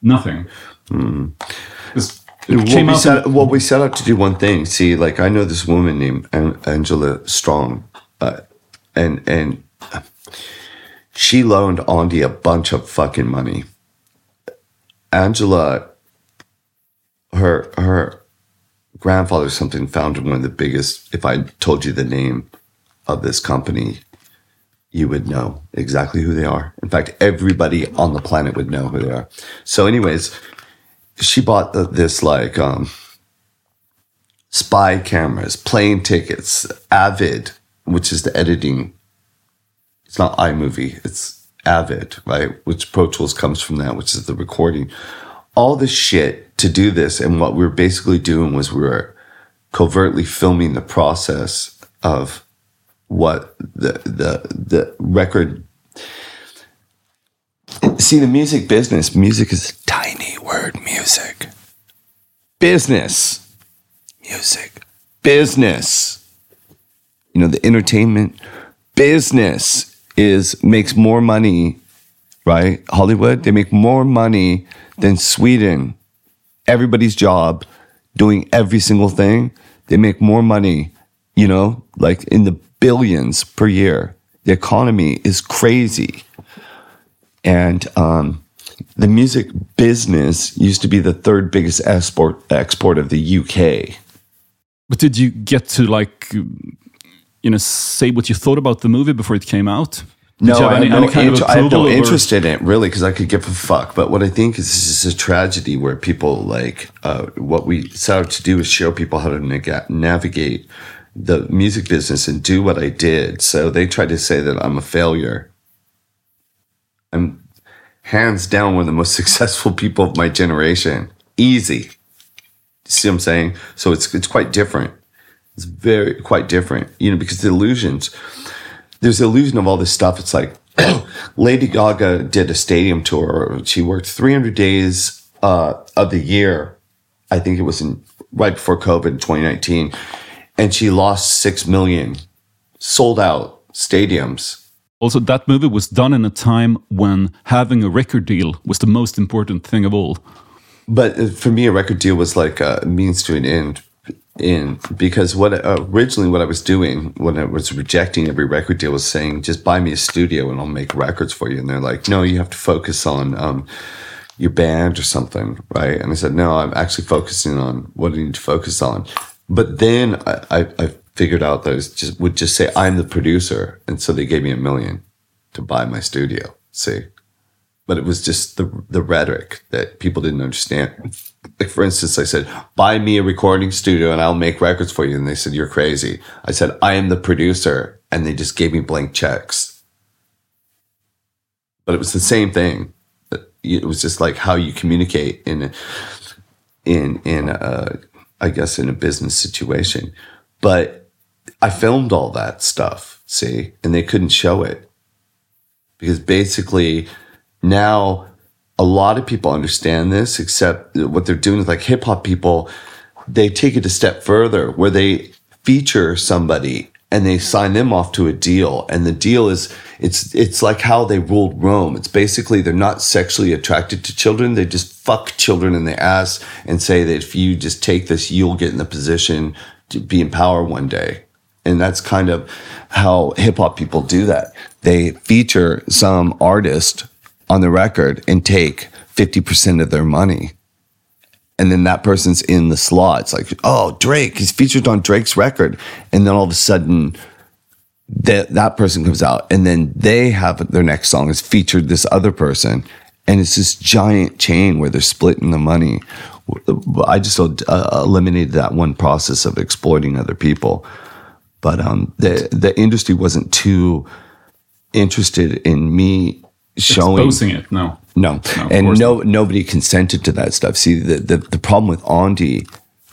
Nothing. It Well, we set, well, we set out to do one thing. See, like I know this woman named An- Angela Strong, uh, and and she loaned Andy a bunch of fucking money. Angela, her her grandfather or something founded one of the biggest. If I told you the name of this company, you would know exactly who they are. In fact, everybody on the planet would know who they are. So, anyways, she bought the, this like um, spy cameras, plane tickets, Avid, which is the editing. It's not iMovie, it's Avid, right? Which Pro Tools comes from that, which is the recording. All this shit to do this, and what we were basically doing was we were covertly filming the process of what the the the record. See the music business music is a tiny word music. Business. Music. Business. You know the entertainment business is makes more money right? Hollywood they make more money than sweden. Everybody's job doing every single thing they make more money you know like in the billions per year the economy is crazy and um, the music business used to be the third biggest export export of the UK. But did you get to like, you know, say what you thought about the movie before it came out? Did have I any, no, any kind int- of I have no or- interest in it really because I could give a fuck. But what I think is this is a tragedy where people like uh, what we set out to do is show people how to navigate the music business and do what I did. So they tried to say that I'm a failure. I'm hands down one of the most successful people of my generation. Easy. See what I'm saying? So it's it's quite different. It's very quite different, you know, because the illusions. There's the illusion of all this stuff. It's like Lady Gaga did a stadium tour. She worked 300 days uh, of the year. I think it was in right before COVID in 2019, and she lost six million, sold out stadiums. Also, that movie was done in a time when having a record deal was the most important thing of all. but uh, for me, a record deal was like a means to an end. In because what uh, originally what I was doing when I was rejecting every record deal was saying just buy me a studio and I'll make records for you and they're like no you have to focus on um, your band or something right and I said no I'm actually focusing on what I need to focus on but then I, I, figured out that I just would just say I'm the producer and so they gave me a million to buy my studio see but it was just the the rhetoric that people didn't understand. Like for instance, I said, "Buy me a recording studio and I'll make records for you," and they said, "You're crazy." I said, "I am the producer," and they just gave me blank checks. But it was the same thing. It was just like how you communicate in in in a, I guess in a business situation. But I filmed all that stuff, see, and they couldn't show it because basically now a lot of people understand this, except what they're doing is like hip hop people, they take it a step further where they feature somebody and they sign them off to a deal. And the deal is it's it's like how they ruled Rome. It's basically they're not sexually attracted to children. They just fuck children in the ass and say that if you just take this, you'll get in the position to be in power one day. And that's kind of how hip hop people do that. They feature some artist on the record and take 50% of their money. And then that person's in the slot. It's like, oh, Drake, he's featured on Drake's record. And then all of a sudden, that, that person comes out and then they have their next song is featured this other person. And it's this giant chain where they're splitting the money. I just uh, eliminated that one process of exploiting other people. But um, the the industry wasn't too interested in me showing Exposing it, no. No, of and no nobody consented to that stuff. See, the, the the problem with Andy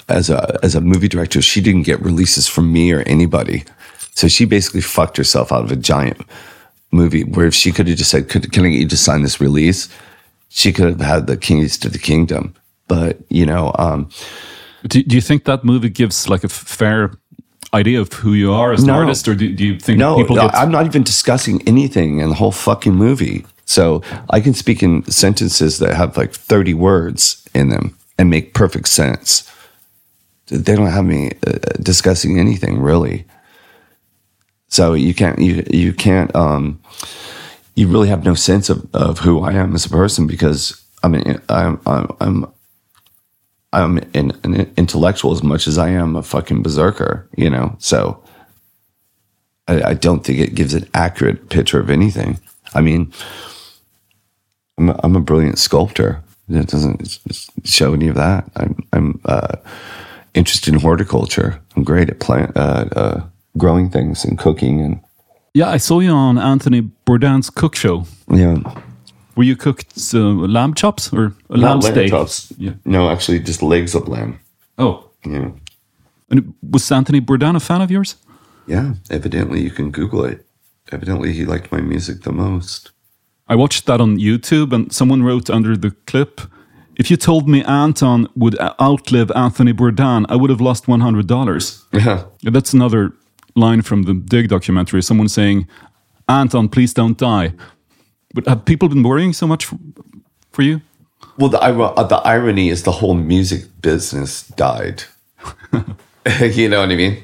as a as a movie director, she didn't get releases from me or anybody, so she basically fucked herself out of a giant movie. Where if she could have just said, "Could can I get you to sign this release?" She could have had the keys to the kingdom. But you know, um, Do, do you think that movie gives like a fair idea of who you are as an No. artist, or do, do you think no, people no, get? I'm not even discussing anything in the whole fucking movie. So I can speak in sentences that have like 30 words in them and make perfect sense. They don't have me uh, discussing anything really. So you can't you you can't um you really have no sense of, of who I am as a person because I mean I'm I'm I'm I'm an, an intellectual as much as I am a fucking berserker, you know. So I, I don't think it gives an accurate picture of anything. I mean, I'm a, I'm a brilliant sculptor. It doesn't show any of that. I'm I'm uh, interested in horticulture. I'm great at plant uh, uh, growing things and cooking and yeah, I saw you on Anthony Bourdain's cook show. know Where you cooked uh, lamb chops or a lamb steak? chops. Yeah. No, actually, just legs of lamb. Oh, Yeah, and was Anthony Bourdain a fan of yours? yeah. Evidently, you can Google it. Evidently, he liked my music the most. I watched that on YouTube, and someone wrote under the clip, "If you told me Anton would outlive Anthony Bourdain, I would have lost one hundred dollars." Yeah. That's another line from the Dig documentary. Someone saying, "Anton, please don't die." But have people been worrying so much for, for you? Well, the, uh, the irony is the whole music business died. you know what I mean?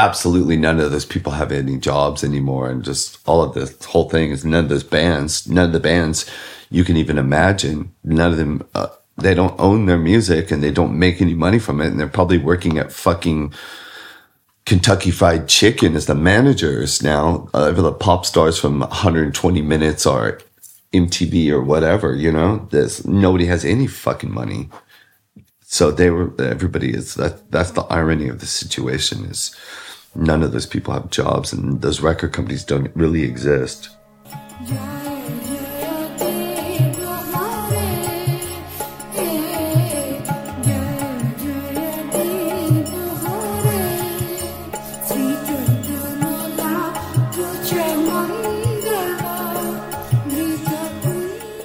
Absolutely none of those people have any jobs anymore. And just all of this whole thing is none of those bands, none of the bands you can even imagine, none of them, uh, they don't own their music and they don't make any money from it. And they're probably working at fucking Kentucky Fried Chicken as the managers now. Uh, the pop stars from 120 Minutes or MTV or whatever, you know, this nobody has any fucking money. So they were everybody is that that's the irony of the situation is none of those people have jobs and those record companies don't really exist.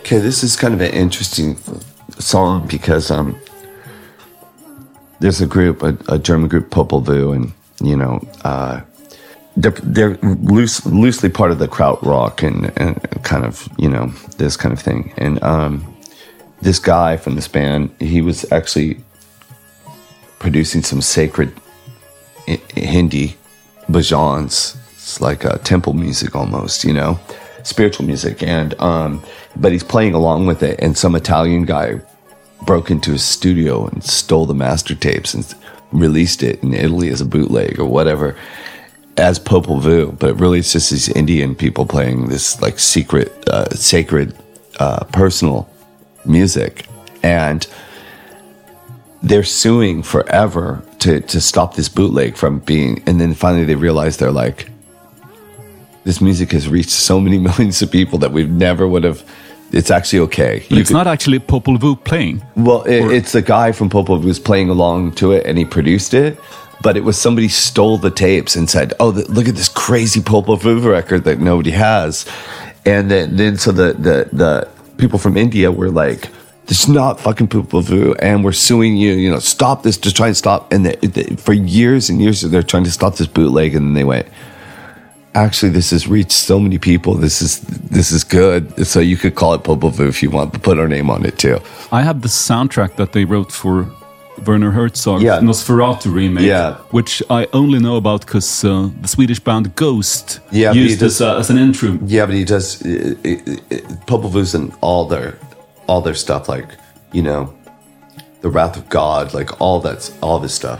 Okay, this is kind of an interesting song because um, there's a group, a, a German group, Popol Vuh, and you know, uh, they're they're loose, loosely part of the kraut rock and, and kind of you know this kind of thing. And um, this guy from this band, he was actually producing some sacred Hindi bhajans. It's like temple music almost, you know, spiritual music. And um, but he's playing along with it, and some Italian guy broke into his studio and stole the master tapes and released it in Italy as a bootleg or whatever as Popol Vuh, but really it's just these Indian people playing this like secret, uh, sacred, uh, personal music, and they're suing forever to to stop this bootleg from being. And then finally they realize they're like, this music has reached so many millions of people that we never would have. It's actually okay. But it's not actually Popol Vuh playing. Well, it, it's the guy from who was playing along to it, and he produced it. But it was somebody stole the tapes and said, "Oh, th- look at this crazy Popol Vuh record that nobody has." And then, then so the the the people from India were like, "This is not fucking Popol Vuh, and we're suing you. You know, stop this. Just try and stop." And they, they, for years and years, they're trying to stop this bootleg, and then they went, actually this has reached so many people this is this is good so you could call it Popol Vuh if you want but put our name on it too I have the soundtrack that they wrote for Werner Herzog's Yeah. Nosferatu remake, Yeah. which I only know about because uh, the Swedish band Ghost Yeah, used this does- uh, as an intro. yeah but he does it, it, in all their all their stuff like you know the wrath of God like all that's all this stuff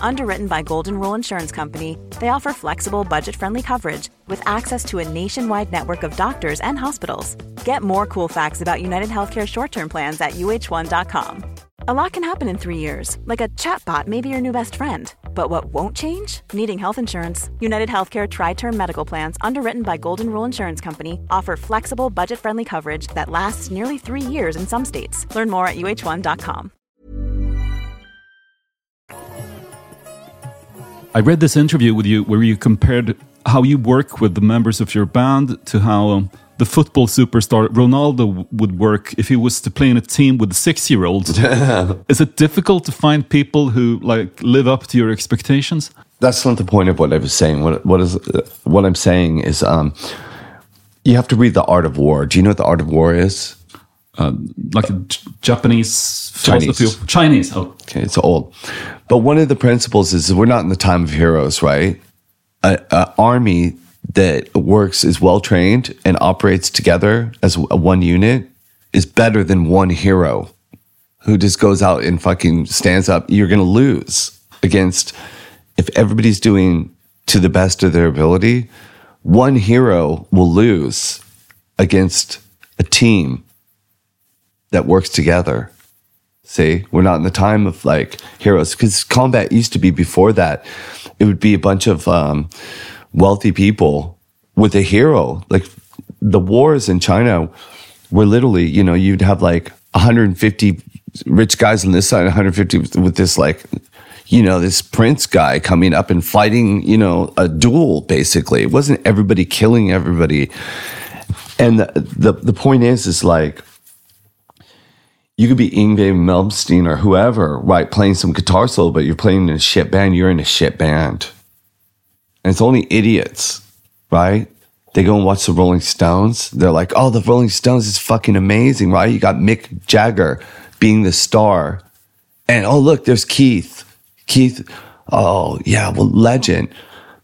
Underwritten by Golden Rule Insurance Company, they offer flexible, budget friendly coverage with access to a nationwide network of doctors and hospitals. Get more cool facts about United Healthcare short term plans at uh1.com. A lot can happen in three years, like a chatbot may be your new best friend. But what won't change? Needing health insurance. United Healthcare Tri Term Medical Plans, underwritten by Golden Rule Insurance Company, offer flexible, budget friendly coverage that lasts nearly three years in some states. Learn more at uh1.com. I read this interview with you where you compared how you work with the members of your band to how um, the football superstar Ronaldo would work if he was to play in a team with six year olds. Is it difficult to find people who like live up to your expectations? that's not the point of what I was saying. What what is uh, what I'm saying is, um, you have to read the Art of War. Do you know what the Art of War is? Uh, like a J- Japanese Chinese. philosophy of- Chinese. Oh, Okay, it's old, but one of the principles is we're not in the time of heroes, right? A, a army that works is well trained and operates together as a one unit is better than one hero who just goes out and fucking stands up. You're going to lose against if everybody's doing to the best of their ability. One hero will lose against a team that works together. See, we're not in the time of like heroes because combat used to be before that. It would be a bunch of um, wealthy people with a hero. Like the wars in China were literally, you know, you'd have like 150 rich guys on this side, 150 with this like, you know, this prince guy coming up and fighting, you know, a duel. Basically, it wasn't everybody killing everybody. And the the, the point is, is like you could be Yngwie Malmsteen or whoever, right, playing some guitar solo, but you're playing in a shit band, you're in a shit band. And it's only idiots, right, they go and watch the Rolling Stones. They're like, oh, the Rolling Stones is fucking amazing, right? You got Mick Jagger being the star. And oh, look, there's Keith. Keith, oh, yeah, well, legend.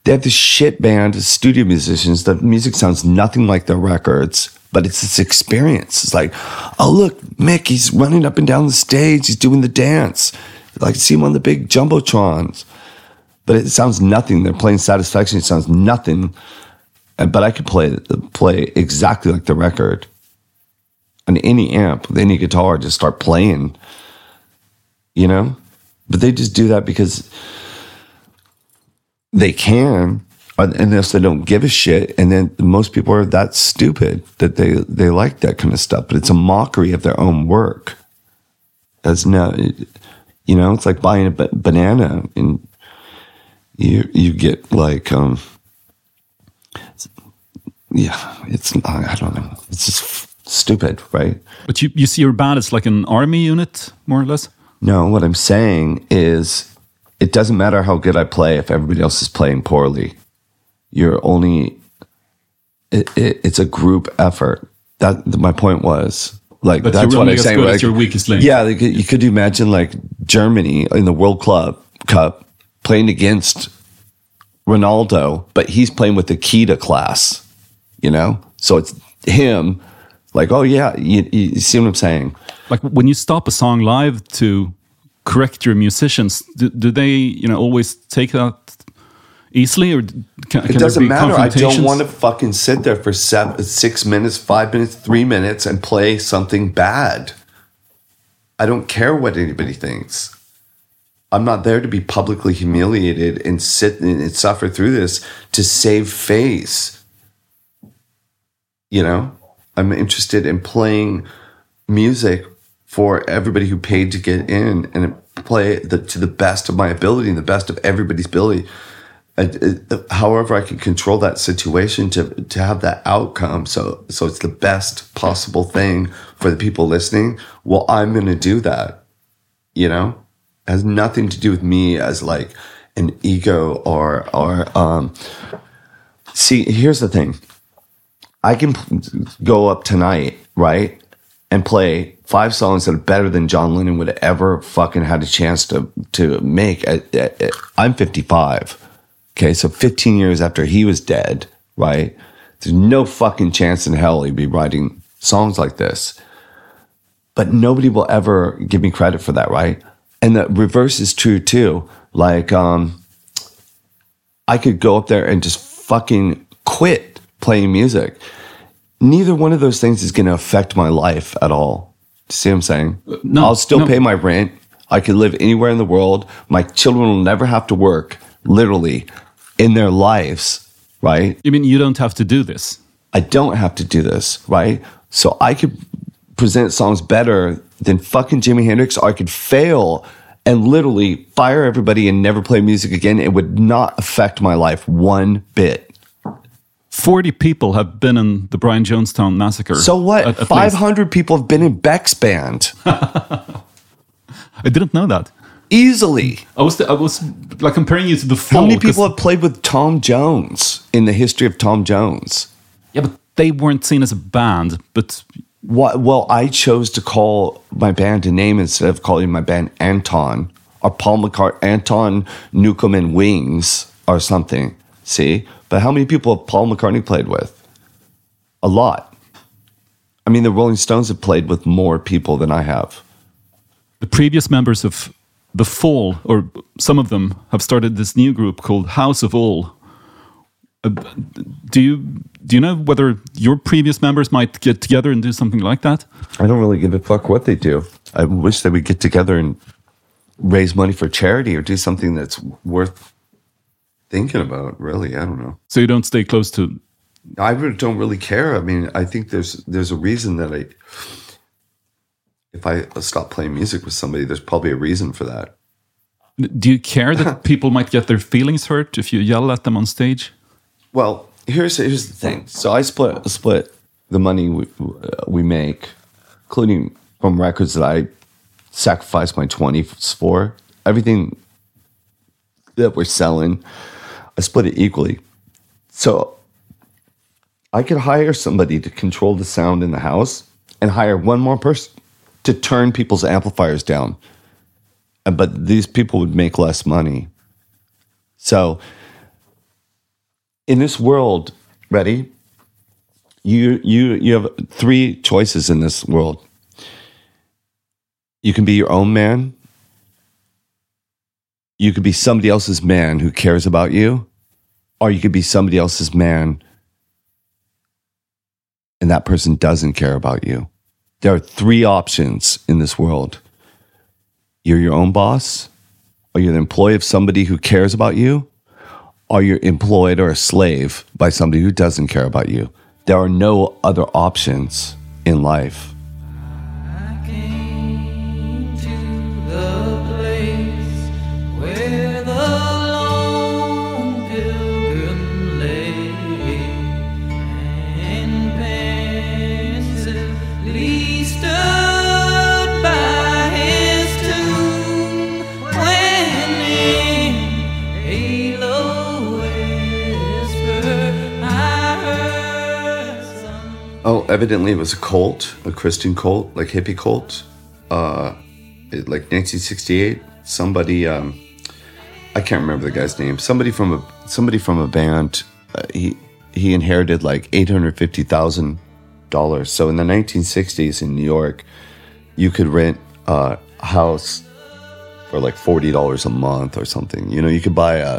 They have this shit band of studio musicians. The music sounds nothing like their records, but it's this experience. It's like, oh, look, Mick, he's running up and down the stage. He's doing the dance. Like, see him on the big Jumbotrons. But it sounds nothing. They're playing Satisfaction. It sounds nothing. But I could play play exactly like the record on any amp with any guitar. Just start playing, you know. But they just do that because they can, unless they don't give a shit. And then most people are that stupid that they they like that kind of stuff. But it's a mockery of their own work. That's no, you know, it's like buying a ba- banana and you you get like um yeah it's i don't know it's just f- stupid right But you, you see your band as like an army unit, more or less? no what i'm saying is it doesn't matter how good i play if everybody else is playing poorly you're only it, it, it's a group effort that my point was like But that's you're what i'm saying good like, your weakest link. yeah like, you could imagine like germany in the world club cup playing against Ronaldo, but he's playing with the Kita class, you know? So it's him, like, oh, yeah, you, you see what I'm saying? Like when you stop a song live to correct your musicians, do, do they, you know, always take that easily, or can, can It doesn't be matter. I don't want to fucking sit there for seven, six minutes, five minutes, three minutes and play something bad. I don't care what anybody thinks. I'm not there to be publicly humiliated and sit and suffer through this to save face. You know, I'm interested in playing music for everybody who paid to get in and play the, to the best of my ability and the best of everybody's ability. However, I can control that situation to to have that outcome. So so it's the best possible thing for the people listening. Well, I'm going to do that. You know, it has nothing to do with me as like an ego or or um. See, here's the thing. I can go up tonight, right, and play five songs that are better than John Lennon would ever fucking had a chance to to make. I'm 55. Okay, so 15 years after he was dead, right? There's no fucking chance in hell he'd be writing songs like this. But nobody will ever give me credit for that, right? And the reverse is true too. Like, um, I could go up there and just fucking quit playing music. Neither one of those things is going to affect my life at all. See what I'm saying? no, I'll still no. pay my rent. I could live anywhere in the world. My children will never have to work, literally, in their lives, right? You mean you don't have to do this? I don't have to do this, right? So I could present songs better than fucking Jimi Hendrix, or I could fail and literally fire everybody and never play music again. It would not affect my life one bit. 40 people have been in the Brian Jonestown massacre. So what? At- at Five least. people have been in Beck's band I didn't know that. Easily. I was, I was like comparing you to the How Fall. many people have played with Tom Jones in the history of Tom Jones? Yeah, but they weren't seen as a band. But What? Well, I chose to call my band a name instead of calling my band Anton or Paul McCart Anton Newcombe and Wings or something. See, but how many people have Paul McCartney played with? A lot. I mean, the Rolling Stones have played with more people than I have. the previous members of the Fall, or some of them, have started this new group called House of All. Uh, do you do you know whether your previous members might get together and do something like that? I don't really give a fuck what they do. I wish they would get together and raise money for charity or do something that's worth thinking about. Really, I don't know. So you don't stay close to. I don't really care. I mean, I think there's there's a reason that I if I stop playing music with somebody, there's probably a reason for that. Do you care that people might get their feelings hurt if you yell at them on stage? Well, here's here's the thing. So I split split the money we, uh, we make, including from records that I sacrificed my twenties for. Everything that we're selling, I split it equally. So I could hire somebody to control the sound in the house and hire one more person to turn people's amplifiers down. Uh, But these people would make less money. So, in this world, ready? You you you have three choices in this world. You can be your own man. You could be somebody else's man who cares about you, or you could be somebody else's man and that person doesn't care about you. There are three options in this world. You're your own boss, or you're the employee of somebody who cares about you, or you're employed or a slave by somebody who doesn't care about you. There are no other options in life. Evidently it was a cult, a Christian cult, like hippie cult. Uh, it- like 1968, somebody, um, I can't remember the guy's name. Somebody from a somebody from a band. Uh, he he inherited like eight hundred fifty thousand dollars. So in the 1960s in New York, you could rent a house for like forty dollars a month or something. You know, you could buy a.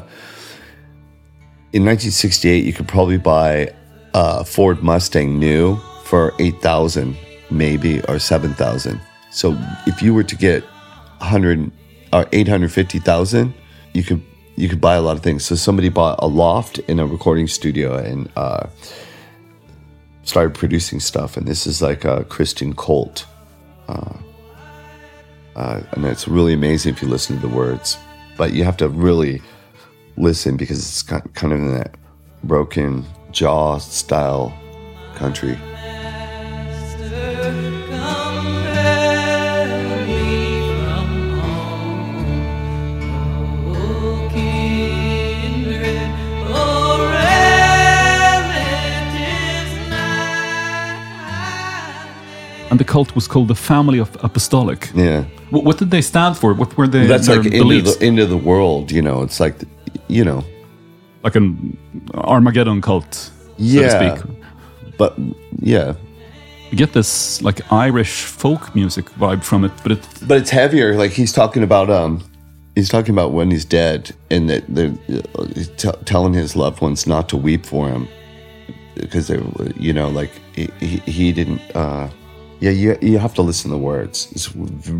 In 1968, you could probably buy a Ford Mustang new for eight thousand, maybe or seven thousand. So if you were to get hundred or eight hundred fifty thousand, you could you could buy a lot of things. So somebody bought a loft in a recording studio and uh, started producing stuff. And this is like a Christian cult, uh, uh, and it's really amazing if you listen to the words. But you have to really listen because it's kind of in that broken jaw style country. And the cult was called the Family of Apostolic. Yeah. What, what did they stand for? What were they, That's like into the, into the world, you know. It's like, you know, like an Armageddon cult, so Yeah. to speak. but yeah, You get this like Irish folk music vibe from it, but it but it's heavier. Like he's talking about, um, he's talking about when he's dead, and that they're uh, t- telling his loved ones not to weep for him because they, you know, like he, he, he didn't. uh Yeah, you you have to listen to the words. It's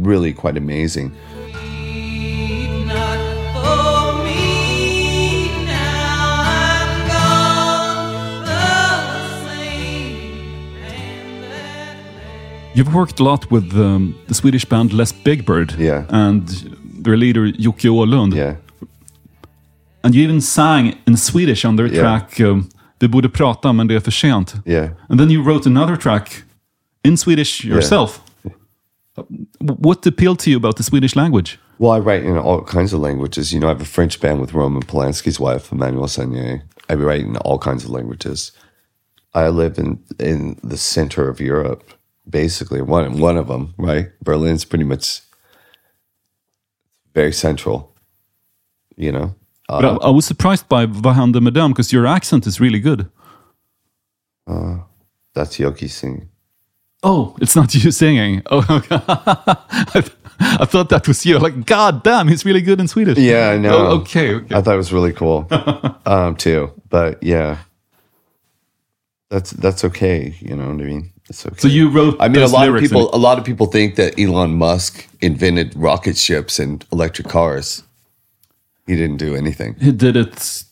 really quite amazing. not for me now I'm gone the same and that You've worked a lot with um, the Swedish band Les Big Byrd Yeah. and their leader Jocke Åhlund. Yeah, And you even sang in Swedish on their Yeah. track um, Vi borde prata men det är för sent. yeah. And then you wrote another track in Swedish yourself. W- What appealed to you about the Swedish language? Well, I write in all kinds of languages. You know, I have a French band with Roman Polanski's wife, Emmanuelle Seigner. I write in all kinds of languages. I live in in the center of Europe, basically one one of them. Right, Berlin's pretty much very central. You know, uh, But I, I was surprised by hände med because your accent is really good. that's Jocke singing. Oh, it's not you singing. Oh, okay. I, th- I thought that was you. Like, God damn, he's really good in Swedish. Yeah, I know. Oh, okay, okay. I thought it was really cool, um, too. But yeah, that's that's okay. You know what I mean? It's okay. So you wrote. I mean, a lot of people. A lot of people think that Elon Musk invented rocket ships and electric cars. He didn't do anything. He did it.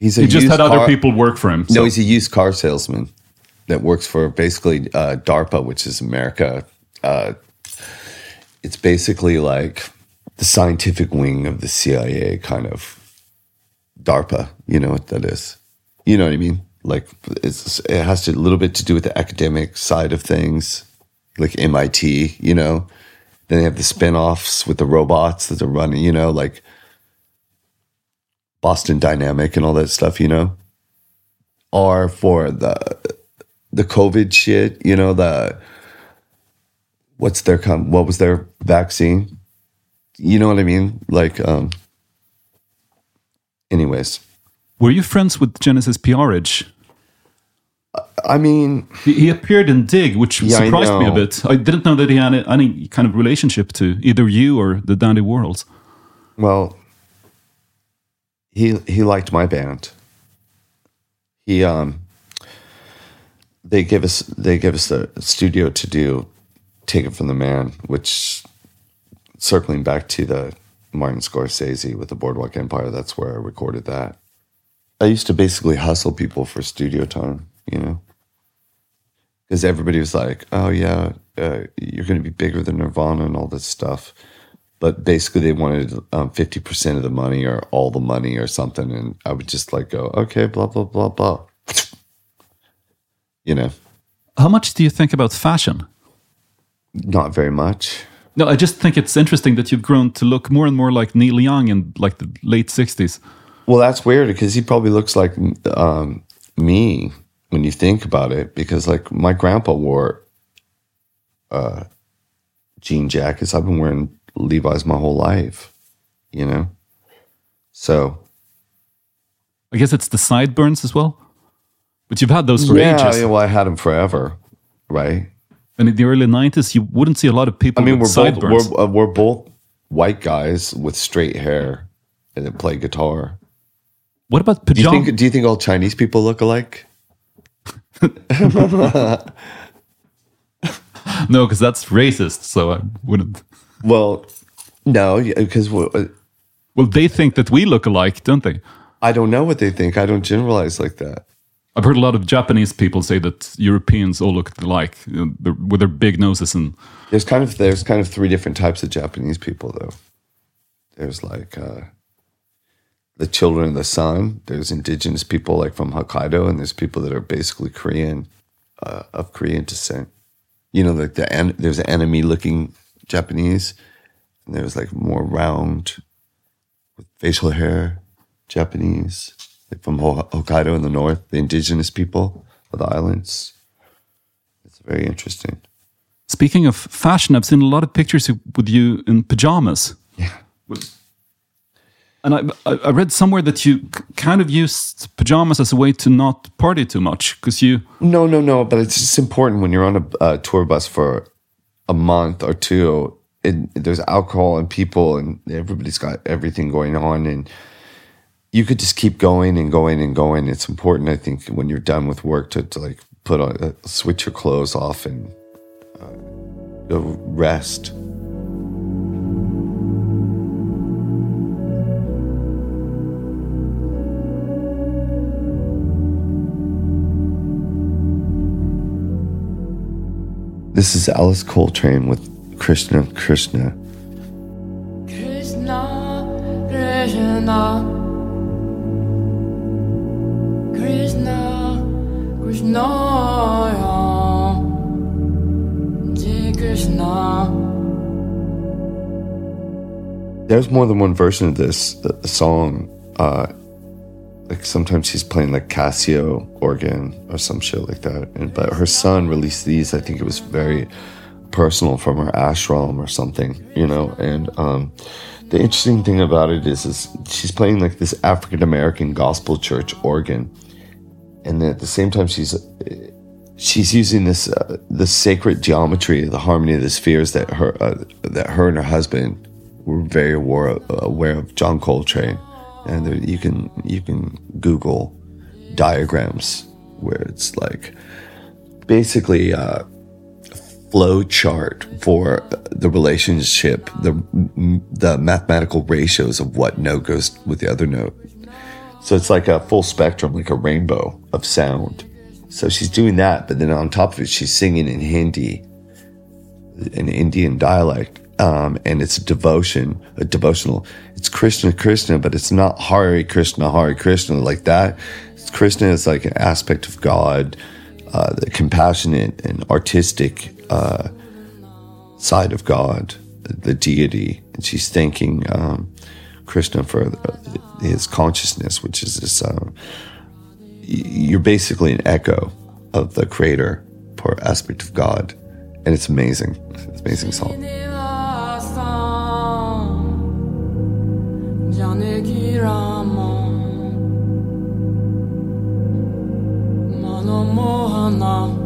He's a He just had other people work for him. No, he's a used car salesman that works for basically uh, DARPA, which is America. Uh, it's basically like the scientific wing of the CIA, kind of DARPA. You know what that is? You know what I mean? Like it has to, a little bit to do with the academic side of things, like MIT. You know, then they have the spin-offs with the robots that are running. You know, like Boston Dynamic and all that stuff. You know are for the the COVID shit. You know the what's their com- what was their vaccine? You know what I mean? Like, um. Anyways, Were you friends with Genesis P-Orridge? I mean, He, he appeared in Dig, which Yeah, surprised me a bit. I didn't know that he had any kind of relationship to either you or the Dandy Warhols. well, he he liked my band. He um. They give us they give us the studio to do, take it from the man, which circling back to the Martin Scorsese with the Boardwalk Empire, that's where I recorded that. I used to basically hustle people for studio time, you know, because everybody was like, "Oh yeah, uh, you're going to be bigger than Nirvana and all this stuff," but basically they wanted um, fifty percent of the money or all the money or something, and I would just like go, "Okay, blah blah blah blah," you know, How much do you think about fashion? not very much. No, I just think it's interesting that you've grown to look more and more like Neil Young in like the late 60s. Well, that's weird because he probably looks like um, me when you think about it. Because like my grandpa wore uh, jean jackets. I've been wearing Levi's my whole life, you know. So I guess it's the sideburns as well. But you've had those for yeah, ages. yeah, well, I had them forever, right? And in the early 90s, you wouldn't see a lot of people I mean, we're both we're, uh, we're both white guys with straight hair and that play guitar. what about Do you pajamas? think? Do you think all Chinese people look alike? no, because that's racist. So I wouldn't. Well, no, because Well, they think that we look alike, don't they? I don't know what they think. I don't generalize like that. I've heard a lot of Japanese people say that Europeans all look alike you know, with their big noses and There's kind of there's kind of three different types of Japanese people though. There's like uh, the children of the sun. There's indigenous people like from Hokkaido, and there's people that are basically Korean uh, of Korean descent. You know, like the en- there's enemy looking Japanese, and there's like more round with facial hair Japanese from Hokkaido in the north. The indigenous people of the islands. It's very interesting. Speaking of fashion, I've seen a lot of pictures with you in pajamas. Yeah. And I, I read somewhere that you kind of used pajamas as a way to not party too much because you. No, no, no. But it's just important when you're on a uh, tour bus for a month or two. And there's alcohol and people, and everybody's got everything going on, and you could just keep going and going and going. It's important, I think, when you're done with work to, to like put on, uh, switch your clothes off and uh, rest. This is Alice Coltrane with Krishna. Krishna, There's more than one version of this song. Uh, like sometimes she's playing like Casio organ or some shit like that. And but her son released these. I think it was very personal from her ashram or something, you know. And um, the interesting thing about it is, is she's playing like this African American gospel church organ, and at the same time she's she's using this uh, the sacred geometry, the harmony of the spheres that her uh, that her and her husband were very aware, aware of John Coltrane, and there, you can you can Google diagrams where it's like basically uh, a flow chart for the relationship, the the mathematical ratios of what note goes with the other note. So it's like a full spectrum, like a rainbow of sound. So she's doing that, but then on top of it, she's singing in Hindi, an Indian dialect, um, and it's a devotion, a devotional. It's Krishna, Krishna, but it's not Hare Krishna, Hare Krishna like that. It's Krishna is like an aspect of God, uh, the compassionate and artistic uh, side of God, the deity, and she's thanking um, Krishna for his consciousness, which is this. Uh, you're basically an echo of the creator or aspect of God, and it's amazing. It's an amazing song. long.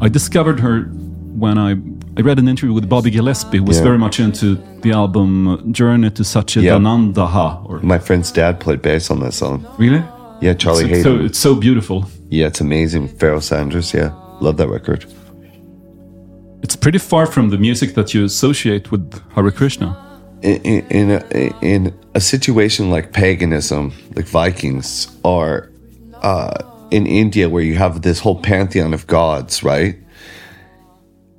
I discovered her when I I read an interview with Bobby Gillespie, who was Yeah. very much into the album Journey to Satchidananda. Or My friend's dad played bass on that song. really? Yeah, Charlie it's, so, it's so beautiful. yeah, it's amazing. Pharoah Sanders. Yeah, love that record. It's pretty far from the music that you associate with Hare Krishna. in, in, in, a, in a situation like paganism, like Vikings are uh, in India, where you have this whole pantheon of gods, right?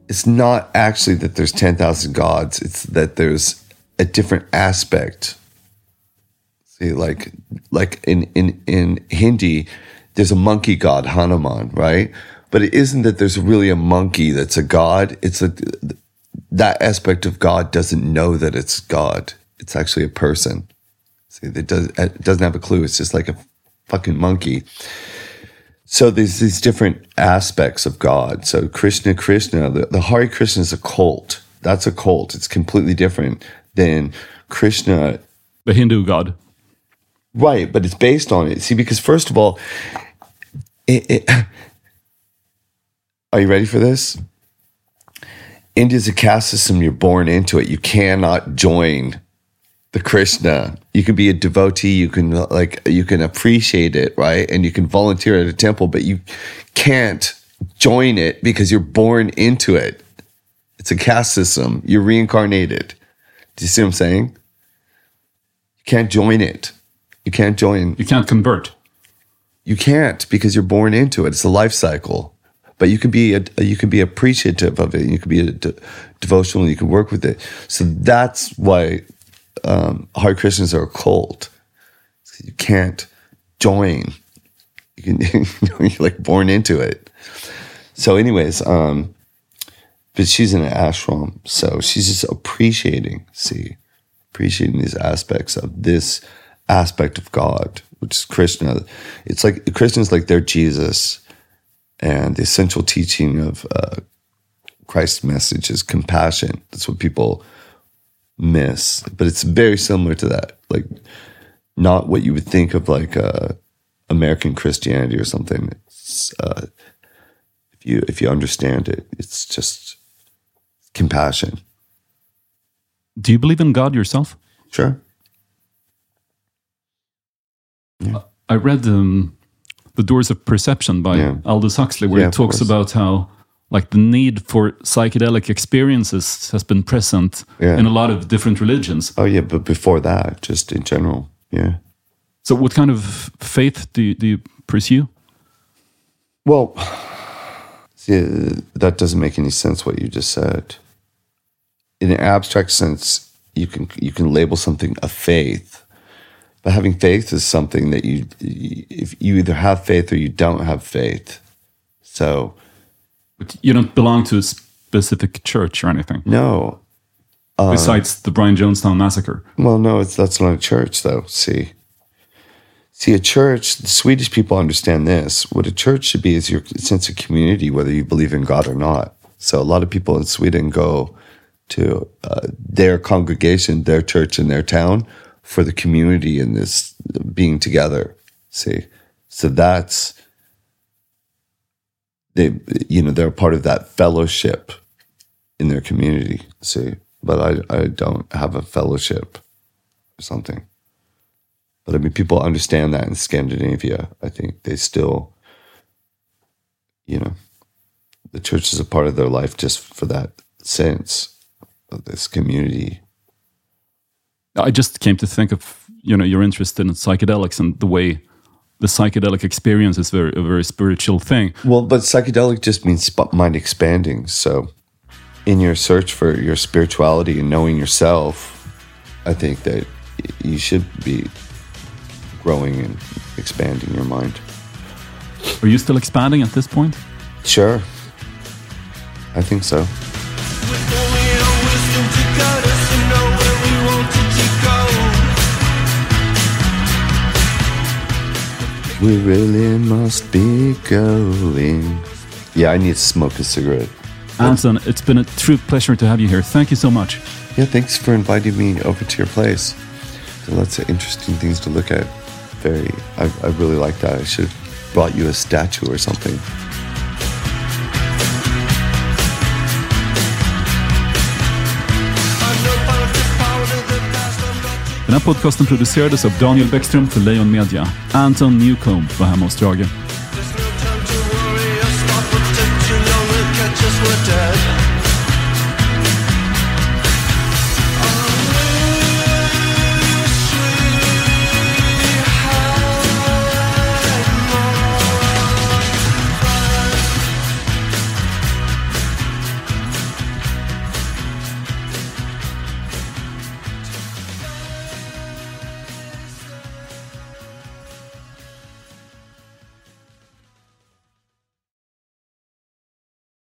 It's not actually that there's 10,000 gods, it's that there's a different aspect. See, like, like in, in, in Hindi, there's a monkey god, Hanuman, right? But it isn't that there's really a monkey that's a god. It's a, that aspect of God doesn't know that it's God. It's actually a person. See, it, does, it doesn't have a clue. It's just like a fucking monkey. So there's these different aspects of God. So Krishna, Krishna, the, the Hare Krishna is a cult. That's a cult. It's completely different than Krishna The Hindu god. Right, but it's based on it. See, because first of all, it, it, are you ready for this? India's a caste system. You're born into it. You cannot join the Krishna. You can be a devotee. You can like you can appreciate it, right? And you can volunteer at a temple, but you can't join it because you're born into it. It's a caste system. You're reincarnated. Do you see what I'm saying? You can't join it. You can't join. You can't convert. You can't because you're born into it. It's a life cycle. But you can be a, you can be appreciative of it. You can be a de- devotional. You can work with it. So that's why um, Hare Krishnas are a cult. You can't join. You can you're like born into it. So, anyways, um, but she's in an ashram, so she's just appreciating. See, appreciating these aspects of this aspect of God, which is Krishna. It's like Krishna is like their Jesus, and the essential teaching of uh, Christ's message is compassion. That's what people miss, but it's very similar to that. Like, not what you would think of like uh, American Christianity or something. It's, uh, if you if you understand it, it's just compassion. Do you believe in God yourself? Sure. I read um, The Doors of Perception by Yeah. Aldous Huxley, where Yeah, he talks about how like the need for psychedelic experiences has been present Yeah. in a lot of different religions. Oh yeah, but before that, just in general, yeah. So, what kind of faith do you, do you pursue? Well, see, uh, that doesn't make any sense what you just said. In an abstract sense, you can you can label something a faith, but having faith is something that you if you either have faith or you don't have faith. So But you don't belong to a specific church or anything. no, besides the Brian Jonestown massacre. Well, no, it's that's not a church, though. See, see, a church. The Swedish people understand this. What a church should be is your sense of community, whether you believe in God or not. So a lot of people in Sweden go to uh, their congregation, their church in their town for the community and this being together. See, so that's they, you know, they're part of that fellowship in their community. See, but I, I don't have a fellowship or something. But I mean, people understand that in Scandinavia. I think they still, you know, the church is a part of their life just for that sense of this community. I just came to think of you know your interest in psychedelics and the way the psychedelic experience is very a very spiritual thing. Well, but psychedelic just means mind expanding. So, in your search for your spirituality and knowing yourself, I think that you should be growing and expanding your mind. Are you still expanding at this point? Sure. I think so. We really must be going. Yeah, I need to smoke a cigarette. Anton, it's been a true pleasure to have you here. Thank you so much. Yeah, thanks for inviting me over to your place. There are lots of interesting things to look at. Very, I, I really like that. I should have brought you a statue or something. Den här podcasten producerades av Daniel Bäckström för Lejon Media. Anton Newcomb var hemma hos Drage.